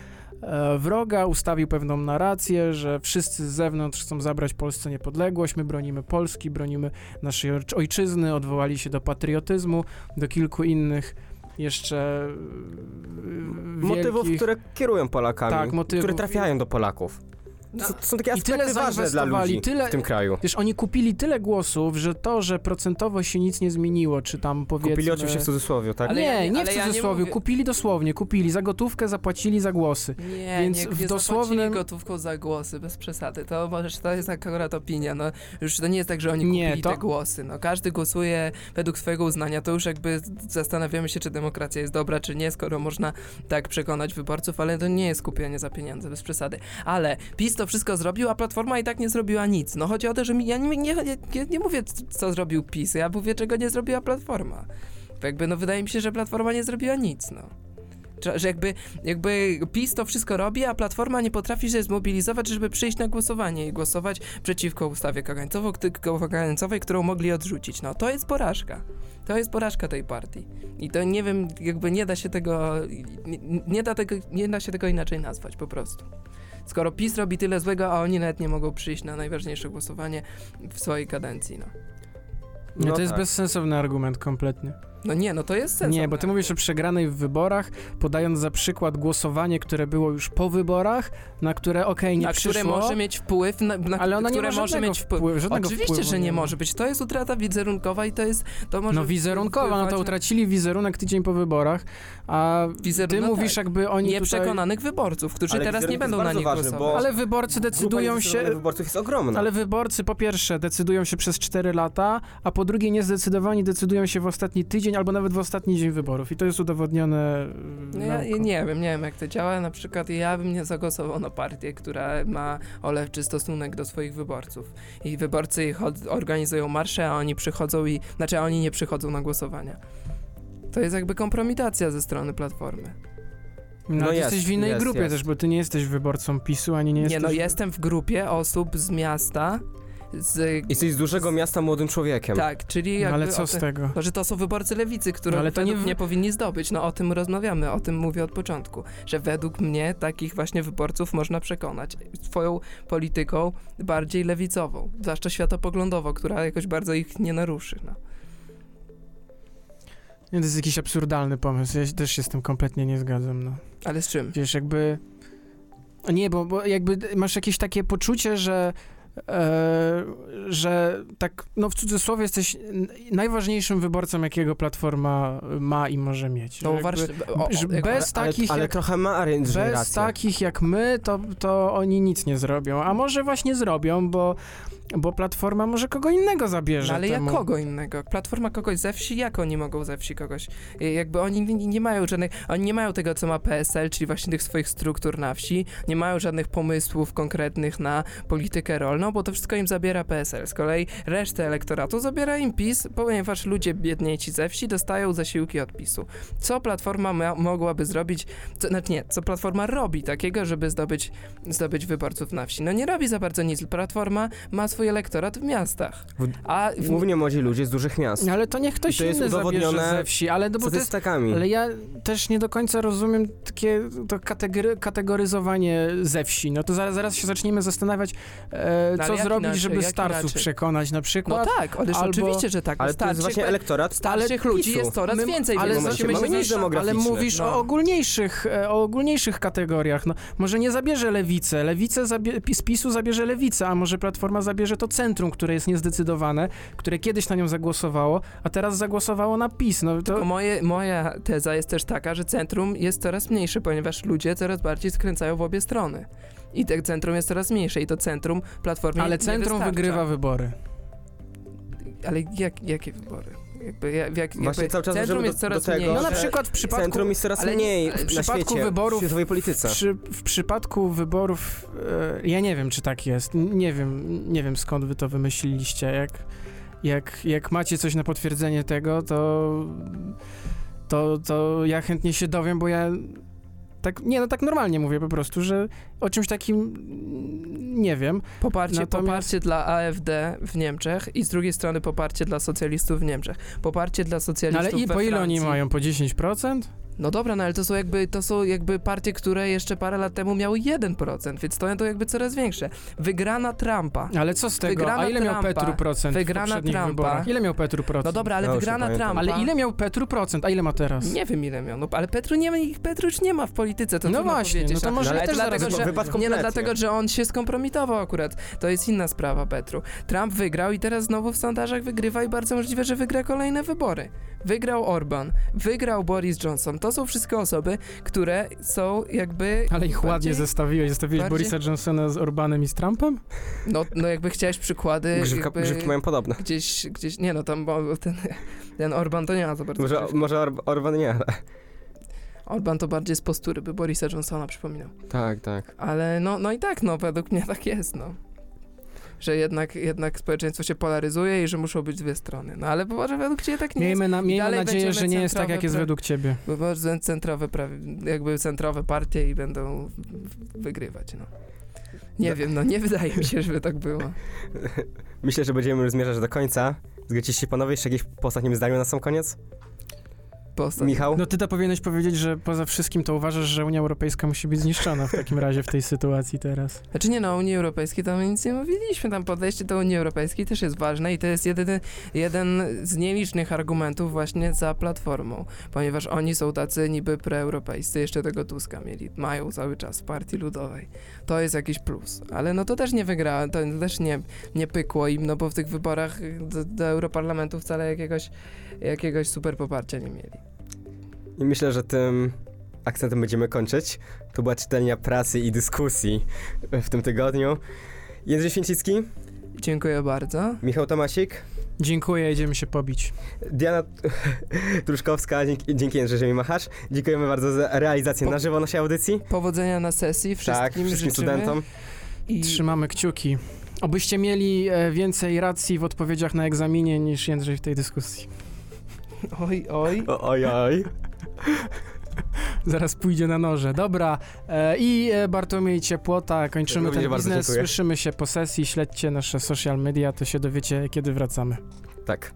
wroga, ustawił pewną narrację, że wszyscy z zewnątrz chcą zabrać Polsce niepodległość, my bronimy Polski, bronimy naszej ojczy- ojczyzny, odwołali się do patriotyzmu, do kilku innych jeszcze e, Motywów, wielkich... które kierują Polakami, Tak, motywów. które trafiają do Polaków. No, To, to są takie I tyle aspekty ważne dla ludzi tyle- w tym kraju. Wiesz, oni kupili tyle głosów, że to, że procentowo się nic nie zmieniło, czy tam powiedzmy... Kupili oczywiście w cudzysłowie, tak? Ale nie, ja nie, nie- w ale ja nie cudzysłowie, kupili dosłownie, kupili za gotówkę, zapłacili za głosy. Nie, Więc nie, w nie dosłownym- zapłacili gotówką za głosy, bez przesady. To możesz, to jest akurat opinia, no już to nie jest tak, że oni Nie, kupili to- te głosy, no każdy głosuje według swojego uznania, to już jakby zastanawiamy się, czy demokracja jest dobra, czy nie, skoro można tak przekonać wyborców, ale to nie jest kupienie za pieniądze, bez przesady. Ale PiS to wszystko zrobił, a Platforma i tak nie zrobiła nic. No chodzi o to, że mi, ja nie, nie, nie, nie mówię, co zrobił PiS, ja mówię, czego nie zrobiła Platforma. Bo jakby, no wydaje mi się, że Platforma nie zrobiła nic, no. Że, jakby, jakby PiS to wszystko robi, a Platforma nie potrafi się zmobilizować, żeby przyjść na głosowanie i głosować przeciwko ustawie kagańcowej, którą mogli odrzucić. No to jest porażka. To jest porażka tej partii. I to nie wiem, jakby nie da się tego, nie, nie, da, tego, nie da się tego inaczej nazwać po prostu. Skoro PiS robi tyle złego, a oni nawet nie mogą przyjść na najważniejsze głosowanie w swojej kadencji, no. Nie, No to jest tak. bezsensowny argument kompletnie. No nie, no to jest sens. Nie, bo ty mówisz o przegranej w wyborach, podając za przykład głosowanie, które było już po wyborach, na które okej, nie na przyszło, które może mieć wpływ, na, na ale ona nie które ma może mieć wpływ. wpływu, żadnego Oczywiście, wpływu że nie ma. może być. To jest utrata wizerunkowa i to jest. To może No wizerunkowa, no to utracili wizerunek tydzień po wyborach, a Wizerunek, ty no mówisz tak. jakby oni tutaj... Nieprzekonanych wyborców, którzy Ale teraz nie będą na nich ważny, głosować. bo- Ale wyborcy decydują Grupa się... wyborców jest ogromna. Ale wyborcy po pierwsze decydują się przez 4 lata, a po drugie niezdecydowani decydują się w ostatni tydzień albo nawet w ostatni dzień wyborów. I to jest udowodnione. No yy, ja, ja nie wiem, nie wiem jak to działa. Na przykład ja bym nie zagłosował na partię, która ma olewczy stosunek do swoich wyborców. I wyborcy ich od, organizują marsze, a oni przychodzą i... Znaczy, a oni nie przychodzą na głosowania. To jest jakby kompromitacja ze strony Platformy. No, No ty jest, jesteś w innej jest, grupie jest. też, bo ty nie jesteś wyborcą PiSu, ani nie Nie, jesteś... no jestem w grupie osób z miasta, z... Jesteś z dużego miasta młodym człowiekiem. Tak, czyli No, jakby... ale o co te- z tego? No, że to są wyborcy lewicy, które No, ale to nie mnie powinni zdobyć. No o tym rozmawiamy, o tym mówię od początku. Że według mnie takich właśnie wyborców można przekonać swoją polityką bardziej lewicową, zwłaszcza światopoglądowo, która jakoś bardzo ich nie naruszy. No. Nie, to jest jakiś absurdalny pomysł. Ja się- też się z tym kompletnie nie zgadzam. No. Ale z czym? Wiesz, jakby... Nie, bo, bo jakby masz jakieś takie poczucie, że że tak, no w cudzysłowie jesteś najważniejszym wyborcą, jakiego Platforma ma i może mieć. No, jak- bez ale, takich ale jak- trochę ma Arendt Bez rację. takich jak my, to, to oni nic nie zrobią. A może właśnie zrobią, bo, bo Platforma może kogo innego zabierze No, ale jak temu. kogo innego? Platforma kogoś ze wsi? Jak oni mogą ze wsi kogoś? I Jakby oni nie, nie mają żadnych, oni nie mają tego, co ma PSL, czyli właśnie tych swoich struktur na wsi, nie mają żadnych pomysłów konkretnych na politykę rolną, bo to wszystko im zabiera PSL. Z kolei resztę elektoratu zabiera im PiS, ponieważ ludzie biedniejsi ze wsi dostają zasiłki od PiSu. Co Platforma ma, mogłaby zrobić, co, znaczy nie, co Platforma robi takiego, żeby zdobyć, zdobyć wyborców na wsi? No nie robi za bardzo nic. Platforma ma swój elektorat w miastach. W- A w, Głównie młodzi ludzie z dużych miast. No, Ale to niech ktoś I to jest inny zabierze udowodnione ze wsi, ale no bo to jest Statystykami. Ale ja też nie do końca rozumiem takie to kategory, kategoryzowanie ze wsi. No to zaraz, zaraz się zaczniemy zastanawiać, e, No, co ale zrobić, inaczej, żeby starców inaczej? przekonać na No przykład. tak, ależ albo- oczywiście, że tak. Ale to jest Starszych- właśnie elektorat starszych ale ludzi jest coraz My- więcej, ale musimy mamy się. Ale mówisz No. o ogólniejszych, e, o ogólniejszych kategoriach. No, może nie zabierze lewicę. Lewicę zabie, z PiSu zabierze lewicę, a może Platforma zabierze to centrum, które jest niezdecydowane, które kiedyś na nią zagłosowało, a teraz zagłosowało na PiS. No Tylko to moje, moja teza jest też taka, że centrum jest coraz mniejsze, ponieważ ludzie coraz bardziej skręcają w obie strony. I te centrum jest coraz mniejsze i to centrum Platformie Ale centrum wygrywa wybory. Ale jak, jakie wybory? Jakby, jak, jak, Właśnie cały czas centrum jest do- coraz do tego, No mniejsze. na przykład w przypadku, Centrum jest coraz ale mniej w na przypadku świecie, wyborów- w światowej polityce. przy, w przypadku wyborów, e, ja nie wiem, czy tak jest. Nie wiem, nie wiem skąd wy to wymyśliliście. Jak, jak, jak macie coś na potwierdzenie tego, to, to, to ja chętnie się dowiem, bo ja tak, nie no tak normalnie mówię po prostu, że o czymś takim mm, nie wiem. Poparcie, Natomiast- poparcie dla AfD w Niemczech i z drugiej strony poparcie dla socjalistów w Niemczech. Poparcie dla No socjalistów ale i po ile oni Francji. mają? Po 10%? No dobra, no ale to są jakby, to są jakby partie, które jeszcze parę lat temu miały 1%, więc to, to jakby coraz większe. Wygrana Trumpa. Ale co z tego? Wygrana A ile miał Trumpa. Petru procent Wygrana w poprzednich Trumpa. wyborach? Ile miał Petru procent? No dobra, ale wygrana. Trumpa... Ale ile miał Petru procent, a ile ma teraz? Nie wiem ile miał, no ale Petru nie ma, Petru już nie ma w polityce, to No właśnie, powiedzieć. no to może ale też dlatego, że, Nie no, dlatego, że on się skompromitował akurat. To jest inna sprawa, Petru. Trump wygrał i teraz znowu w sondażach wygrywa i bardzo możliwe, że wygra kolejne wybory. Wygrał Orban, wygrał Boris Johnson. To są wszystko osoby, które są jakby... Ale ich ładnie zestawiłeś. Zestawiłeś bardziej- Borisa Johnsona z Orbanem i z Trumpem? No, no jakby chciałeś przykłady... Grzywka, jakby grzywki mają podobne. Gdzieś, gdzieś, nie no, tam ten, ten Orban to nie ma za bardzo. Może, grzywki. może Or Orban nie, ale... Orban to bardziej z postury, by Borisa Johnsona przypominał. Tak, tak. Ale no, no i tak, no według mnie tak jest, no. Że jednak, jednak społeczeństwo się polaryzuje i że muszą być dwie strony. No ale może według ciebie tak nie Miejmy, na, miejmy dalej nadzieję, że nie jest tak, jak jest według ciebie. jest. Bo centrowe, jakby centrowe partie i będą wygrywać, no. Nie No. wiem, no nie wydaje mi się, żeby tak było. Myślę, że będziemy już zmierzać do końca. Zgodzicie się panowie jeszcze jakieś po ostatnim zdaniu na sam koniec? Po ostatnim- Michał? No ty to powinieneś powiedzieć, że poza wszystkim to uważasz, że Unia Europejska musi być zniszczona w takim razie w tej sytuacji teraz. Znaczy nie no, o Unii Europejskiej to my nic nie mówiliśmy, tam podejście do Unii Europejskiej też jest ważne i to jest jedyny, jeden z nielicznych argumentów właśnie za Platformą, ponieważ oni są tacy niby preeuropejscy, jeszcze tego Tuska mieli, mają cały czas w Partii Ludowej. To jest jakiś plus, ale no to też nie wygrała, to też nie, nie pykło im, no bo w tych wyborach do, do Europarlamentu wcale jakiegoś, jakiegoś super poparcia nie mieli. I myślę, że tym akcentem będziemy kończyć. To była czytelnia prasy i dyskusji w tym tygodniu. Jędrzej Święcicki, Dziękuję bardzo. Michał Tomasik, Dziękuję, idziemy się pobić. Diana Truszkowska, dzięki, dzięki Jędrzej, że mi machasz. Dziękujemy bardzo za realizację Po- na żywo naszej audycji. Powodzenia na sesji wszystkim, tak, wszystkim studentom. I Trzymamy kciuki. Obyście mieli e, więcej racji w odpowiedziach na egzaminie niż Jędrzej w tej dyskusji. oj, oj. O, oj, oj. Zaraz pójdzie na noże. Dobra. E, I e, Bartłomiej Ciepłota, kończymy ten biznes. Słyszymy się po sesji. Śledźcie nasze social media, to się dowiecie, kiedy wracamy. Tak.